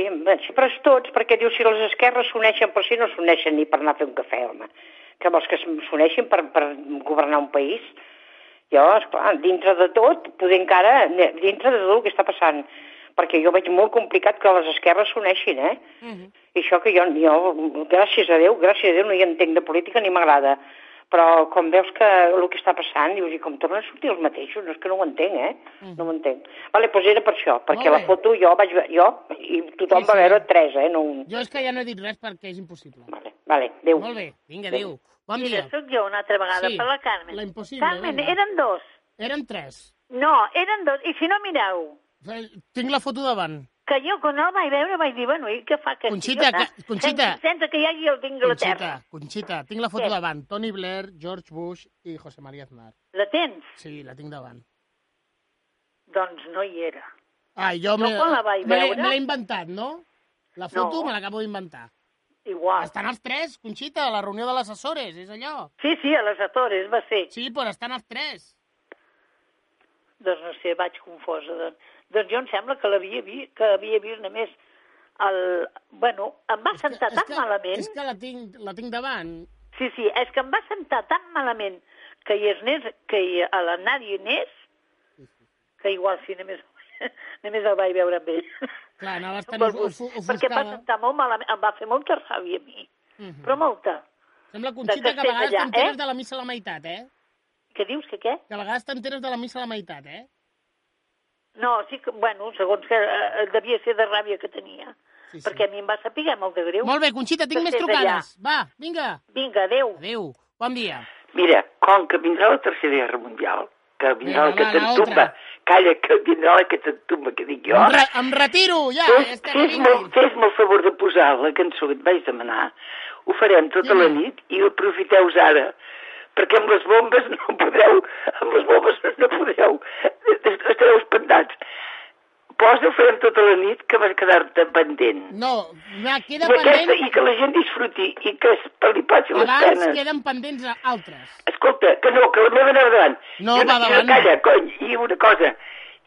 [SPEAKER 7] però és tots, perquè diu si les esquerres s'uneixen, però si no s'uneixen ni per anar a fer un cafè, home. Que vols que s'uneixin per, per governar un país? Jo, esclar, dintre de tot, poder encara, dintre de tot el que està passant, perquè jo veig molt complicat que les esquerres s'uneixin, eh? I això que jo, jo, gràcies a Déu, gràcies a Déu no hi entenc de política ni m'agrada. Però com veus que el que està passant, dius, i com tornen a sortir els mateixos, no és que no ho entenc, eh? No ho entenc. Vale, doncs era per això, perquè la foto jo vaig jo, i tothom
[SPEAKER 1] Sí,
[SPEAKER 7] va
[SPEAKER 1] sí.
[SPEAKER 7] veure tres, eh? No un.
[SPEAKER 1] Jo és que ja no he dit res perquè és impossible.
[SPEAKER 7] Vale, vale, adéu.
[SPEAKER 1] Molt bé, vinga, adéu. Bon dia.
[SPEAKER 11] sóc jo una altra vegada,
[SPEAKER 1] Sí,
[SPEAKER 11] per la Carmen.
[SPEAKER 1] la impossible,
[SPEAKER 11] Carmen,
[SPEAKER 1] vinga.
[SPEAKER 11] eren dos.
[SPEAKER 1] Eren tres.
[SPEAKER 11] No, eren dos. I si no, mireu,
[SPEAKER 1] Tinc la foto davant.
[SPEAKER 11] que jo quan el vaig veure vaig dir, bueno, i què fa aquest
[SPEAKER 1] Conxita,
[SPEAKER 11] idiota?
[SPEAKER 1] que- Conxita.
[SPEAKER 11] Sense, sense que hi hagi el d'Inglaterra.
[SPEAKER 1] Conxita, Conxita, tinc la foto
[SPEAKER 11] Què?
[SPEAKER 1] davant. Tony Blair, George Bush i José María Aznar.
[SPEAKER 11] La tens?
[SPEAKER 1] Sí, la tinc davant.
[SPEAKER 11] Doncs no hi era.
[SPEAKER 1] Ah, jo me,
[SPEAKER 11] quan la vaig veure-
[SPEAKER 1] me l'he inventat, no? La foto
[SPEAKER 11] No.
[SPEAKER 1] me l'acabo d'inventar.
[SPEAKER 11] Igual.
[SPEAKER 1] Estan els tres, Conxita, a la reunió de les Açores, és allò.
[SPEAKER 11] Sí, sí, a les Açores va ser.
[SPEAKER 1] Sí, però estan els tres.
[SPEAKER 11] Doncs no sé, vaig confosa. Doncs, doncs jo em sembla que l'havia vist, que havia vist només el... Bueno, em va sentar tan malament...
[SPEAKER 1] És que la tinc, la tinc davant.
[SPEAKER 11] Sí, sí, és que em va sentar tan malament que hi anés, que hi, a la Nàdia hi anés, que igual sí, només, només el vaig veure amb ell.
[SPEAKER 1] Clar, anaves tan
[SPEAKER 11] Pel
[SPEAKER 1] ofu-
[SPEAKER 11] bus,
[SPEAKER 1] ofu-
[SPEAKER 11] perquè va
[SPEAKER 1] ofuscada.
[SPEAKER 11] sentar molt malament, em va fer molta ràbia a mi,
[SPEAKER 1] Mhm.
[SPEAKER 11] però molta.
[SPEAKER 1] Sembla, Conxita,
[SPEAKER 11] que
[SPEAKER 1] que a vegades t'enteres
[SPEAKER 11] eh?
[SPEAKER 1] de la missa a la meitat, eh?
[SPEAKER 11] Què dius, que què?
[SPEAKER 1] Que a vegades t'enteres de la missa a la meitat, eh?
[SPEAKER 11] No, sí que, bueno, segons que eh, devia ser de ràbia que tenia.
[SPEAKER 1] Sí, sí.
[SPEAKER 11] Perquè a mi em va saber molt de greu.
[SPEAKER 1] Molt bé, Conxita, tinc més trucades. Va, vinga.
[SPEAKER 11] Vinga, adéu.
[SPEAKER 1] Adéu. Bon dia.
[SPEAKER 4] Mira, com que vindrà la Tercera Guerra Mundial, que vindrà
[SPEAKER 1] Vinga,
[SPEAKER 4] la
[SPEAKER 1] otra.
[SPEAKER 4] calla, que vindrà la que t'entumba, que dic jo,
[SPEAKER 1] Em, re em retiro, ja.
[SPEAKER 4] fes,
[SPEAKER 1] Estem
[SPEAKER 4] fes-me fes-me el favor de posar la cançó que et vaig demanar, ho farem tota la nit i aprofiteu ara, perquè amb les bombes no podreu, amb les bombes no podreu, estareu espantats. Posa, ho farem tota la nit, que vas quedar-te pendent.
[SPEAKER 1] No, ja queda
[SPEAKER 4] I, aquesta,
[SPEAKER 1] pendent...
[SPEAKER 4] I que la gent disfruti i que es li passi les
[SPEAKER 1] Abans
[SPEAKER 4] penes.
[SPEAKER 1] queden pendents altres.
[SPEAKER 4] Escolta, que no, que la meva anava davant.
[SPEAKER 1] No,
[SPEAKER 4] I
[SPEAKER 1] va davant.
[SPEAKER 4] calla, cony, i una cosa,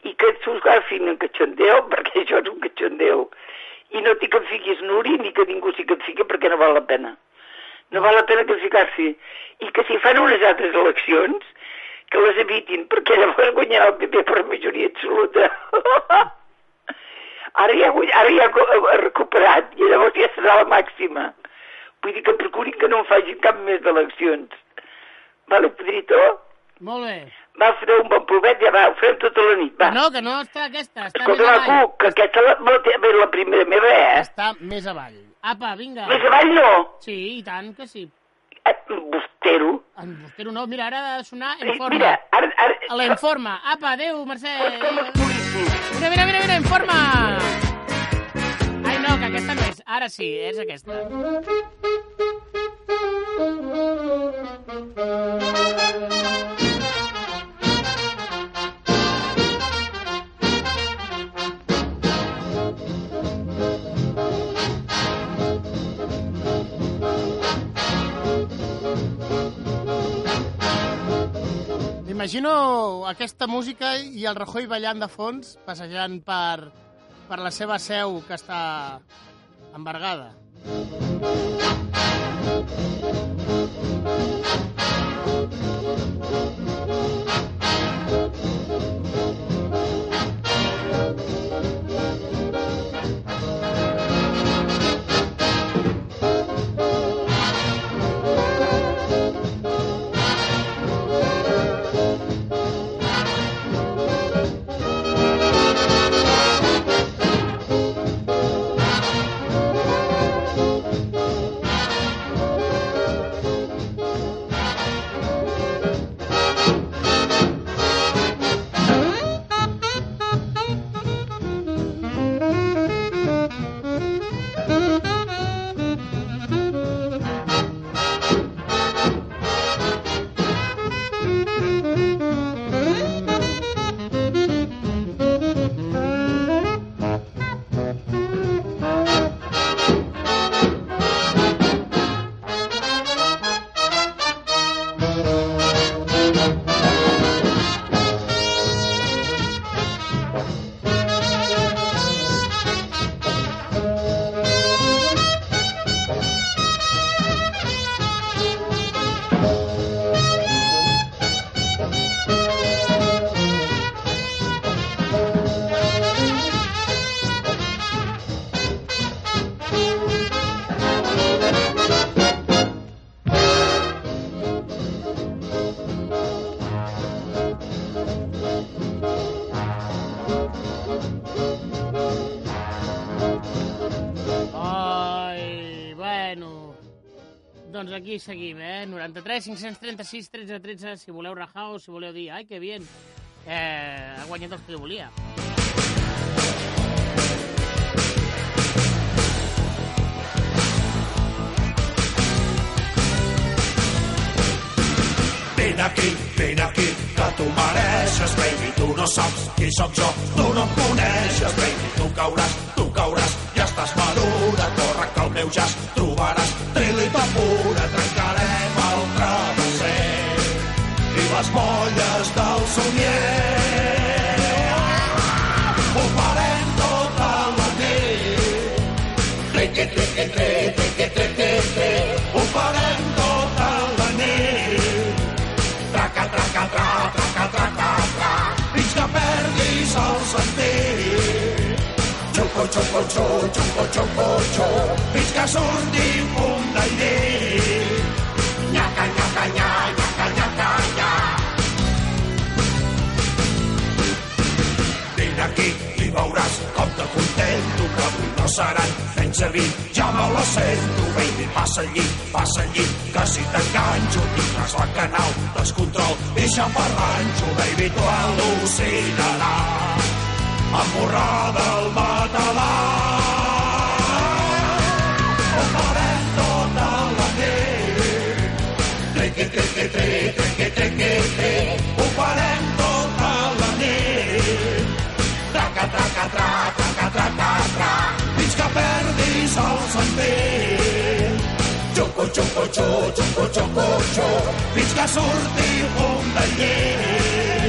[SPEAKER 4] i que s'ho agafin en cachondeo, perquè això és un cachondeo, i no t'hi que em fiquis nuri, ni que ningú s'hi que em fiqui, perquè no val la pena. No val la pena que ficar-s'hi. I que si fan unes altres eleccions, que les evitin, perquè llavors guanyarà el PP per majoria absoluta. ara ja, ara ja ha- recuperat, i llavors ja serà la màxima. Vull dir que procurin que no en facin cap més d'eleccions. Vale, Pedrito?
[SPEAKER 1] Molt bé.
[SPEAKER 4] Va, fareu un bon provet, ja va, ho farem tota la nit, va.
[SPEAKER 1] No, que no està aquesta, està
[SPEAKER 4] Escolta,
[SPEAKER 1] més avall.
[SPEAKER 4] que aquesta la, la, la primera meva, eh?
[SPEAKER 1] Està més avall. Apa, vinga.
[SPEAKER 4] Més avall no.
[SPEAKER 1] Sí, i tant que sí.
[SPEAKER 4] Eh, Bustero.
[SPEAKER 1] En Bustero no, mira, ara ha de sonar
[SPEAKER 4] Eh,
[SPEAKER 1] Informa.
[SPEAKER 4] Mira, ara... ara...
[SPEAKER 1] A la Informa. Apa, adéu, Mercè. Mira, mira, mira, mira, Informa. Ai, no, que aquesta no és. ara sí, és aquesta. M'imagino aquesta música i el Rajoy ballant de fons, passejant per, per la seva seu que està embargada. Ai, seguim, eh? 93, 536, 13, 13, si voleu rajar o si voleu dir, ai, que bien, eh, ha guanyat els que volia.
[SPEAKER 12] Vine aquí, vine aquí, que tu mereixes, baby. Tu no saps qui sóc jo, tu no em coneixes, baby. Tu cauràs, tu cauràs, estàs madura. Corre que el meu jazz trobaràs trilita pura. Trencarem el travesser i les molles del somnier. Ho farem tota la nit. Triqui, triqui, triqui, triqui, triqui, triqui. Ho farem txopo, txopo, txopo, txopo, txopo, pizka zundi mundaide. Ñaka, ñaka, ñaka, ñaka, ñaka, Vine aquí i veuràs com de content tu que avui no seran fent servir. Ja me la sento, baby, passa al llit, passa al llit, que si t'enganxo tindràs la canal, descontrol, deixa parlant, baby, tu al·lucinaràs. Amorrada al matalàs. Ho farem tota la nit. Triqui, triqui, triqui, triqui, triqui, triqui. Ho farem tota la nit. Traca, traca, tra, traca, traca, tra. Fins que perdis el sentit. Xuco, xuco, xu, xuco, xuco, xu. Fins que surti fum del llit.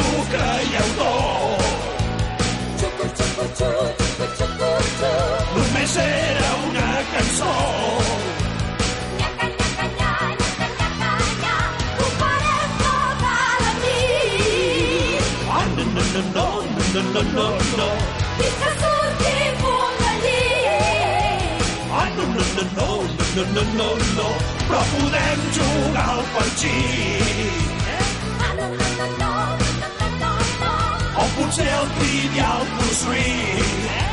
[SPEAKER 12] sucre i autó.
[SPEAKER 13] Xucu, xucu, xucu, xucu, xucu, xucu.
[SPEAKER 12] Només era una cançó.
[SPEAKER 13] Nyaca, nyaca, nya,
[SPEAKER 12] nyaca, nyaca, nya. La nit.
[SPEAKER 13] Ah, no, no, no, no, no, no, no, no.
[SPEAKER 12] Fins
[SPEAKER 13] que surti fum de llit.
[SPEAKER 12] Ah, no, no, no, no, no, no, no, no. Però podem jugar al partit. hotel bleed out the
[SPEAKER 13] ring.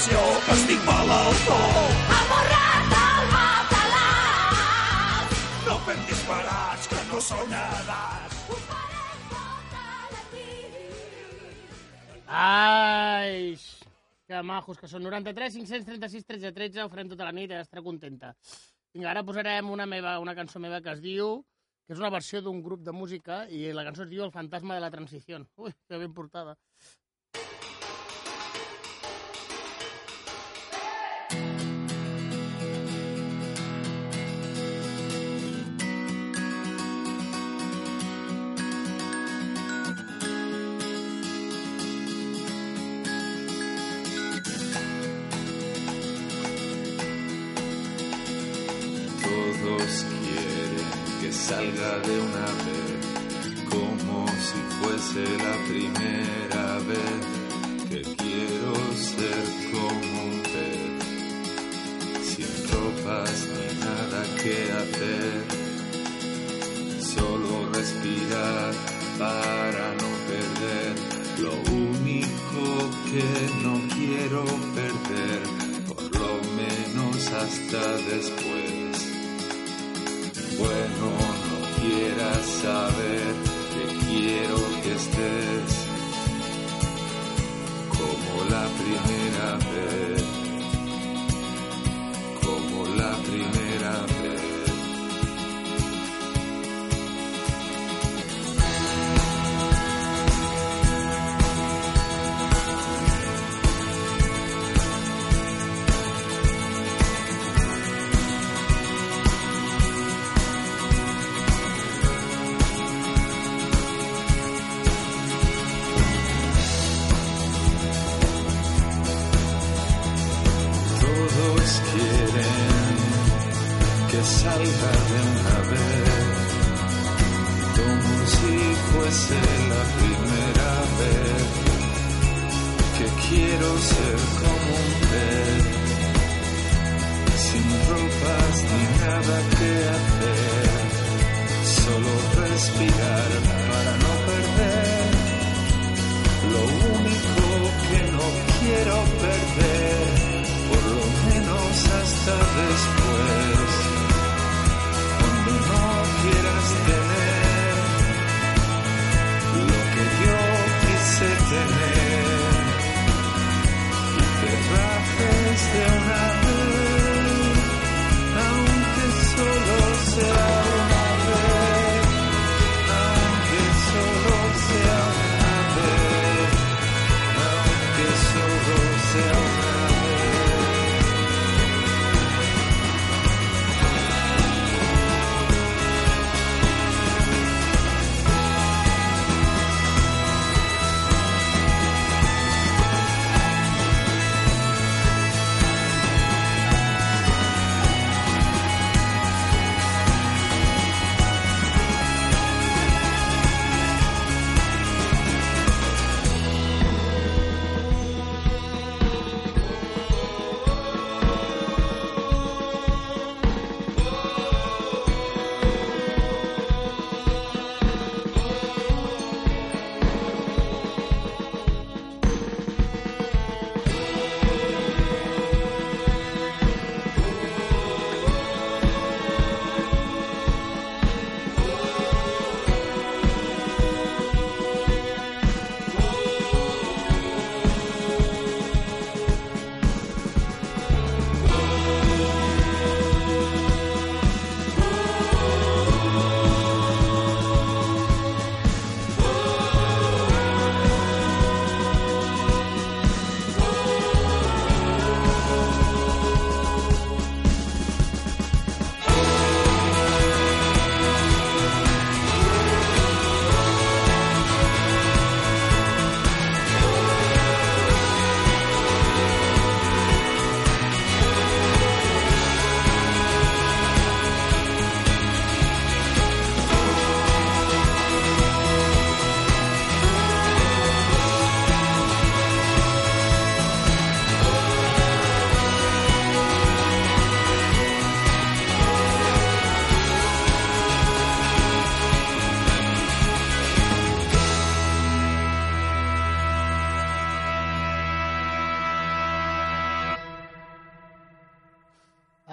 [SPEAKER 13] passió que estic al
[SPEAKER 12] tot. borrat al matalàs!
[SPEAKER 13] No fem disparats que no són edats.
[SPEAKER 14] Tota Ai, que majos que són. 93, 536, 13, 13, ho farem tota la nit i estaré contenta. Vinga, ara posarem una, meva, una cançó meva que es diu que és una versió d'un grup de música i la cançó es diu El fantasma de la transició. Ui, que ben portada.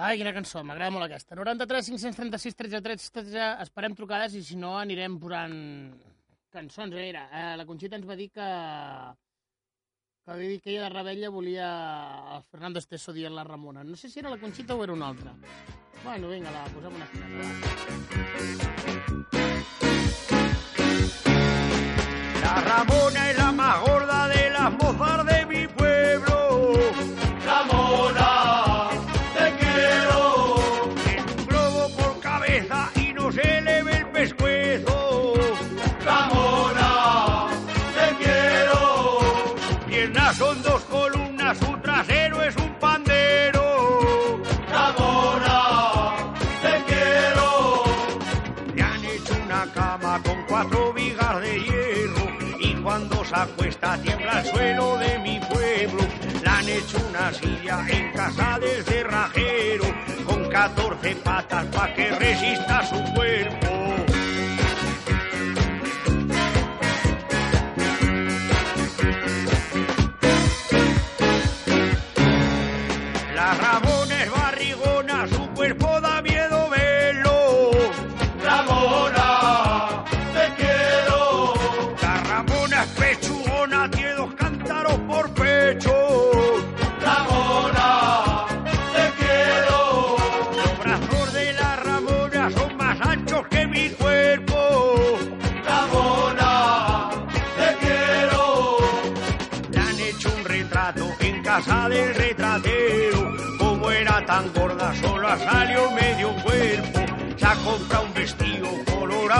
[SPEAKER 1] Ai, quina cançó, m'agrada molt aquesta. 93 536 13 13 13, esperem trucades i si no anirem posant cançons. Eh, Mira, eh, la Conxita ens va dir que que, va dir que ella de Rebella volia el Fernando Esteso dient la Ramona. No sé si era la Conxita o era una altra. Bueno, vinga, la posem una
[SPEAKER 15] La Ramona es se acuesta tiembla el suelo de mi pueblo. Le han hecho una silla en casa de cerrajero con 14 patas para que resista su cuerpo.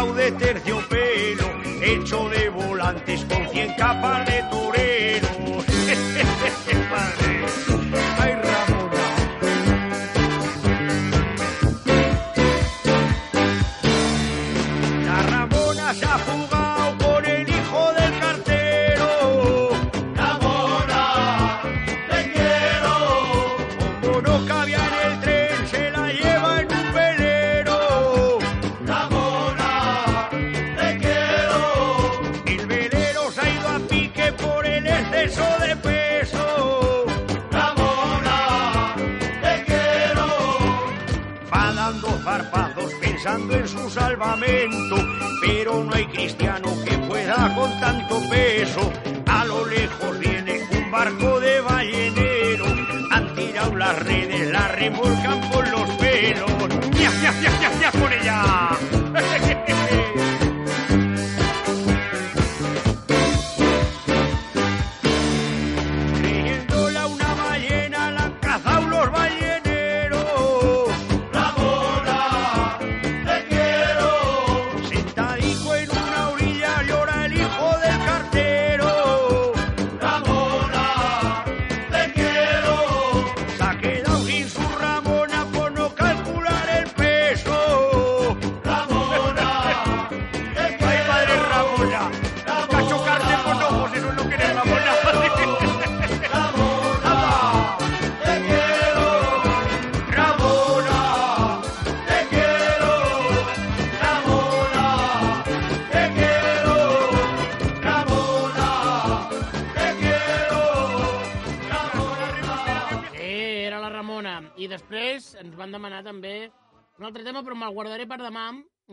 [SPEAKER 15] De terciopelo, hecho de volantes con cien capas de toreros. En su salvamento, pero no hay cristiano que pueda con tanto peso. A lo lejos viene un barco de ballenero, han tirado las redes, la remolcan por los pelos. ¡Ya, ya, ya, ya, ya con ella!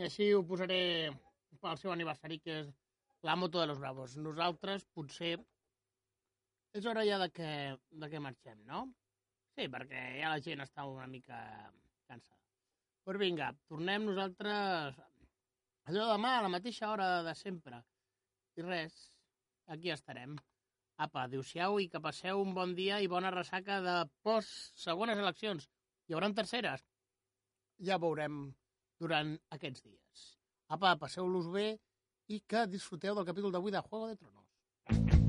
[SPEAKER 1] així ho posaré pel seu aniversari, que és la moto de los bravos. Nosaltres, potser, és hora ja de que, de que marxem, no? Sí, perquè ja la gent està una mica cansada. Doncs vinga, tornem nosaltres allò demà a la mateixa hora de sempre. I res, aquí estarem. Apa, adéu-siau i que passeu un bon dia i bona ressaca de post-segones eleccions. Hi haurà terceres? Ja veurem durant aquests dies. Apa, passeu-los bé i que disfruteu del capítol d'avui de Juego de Tronos.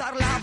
[SPEAKER 16] Al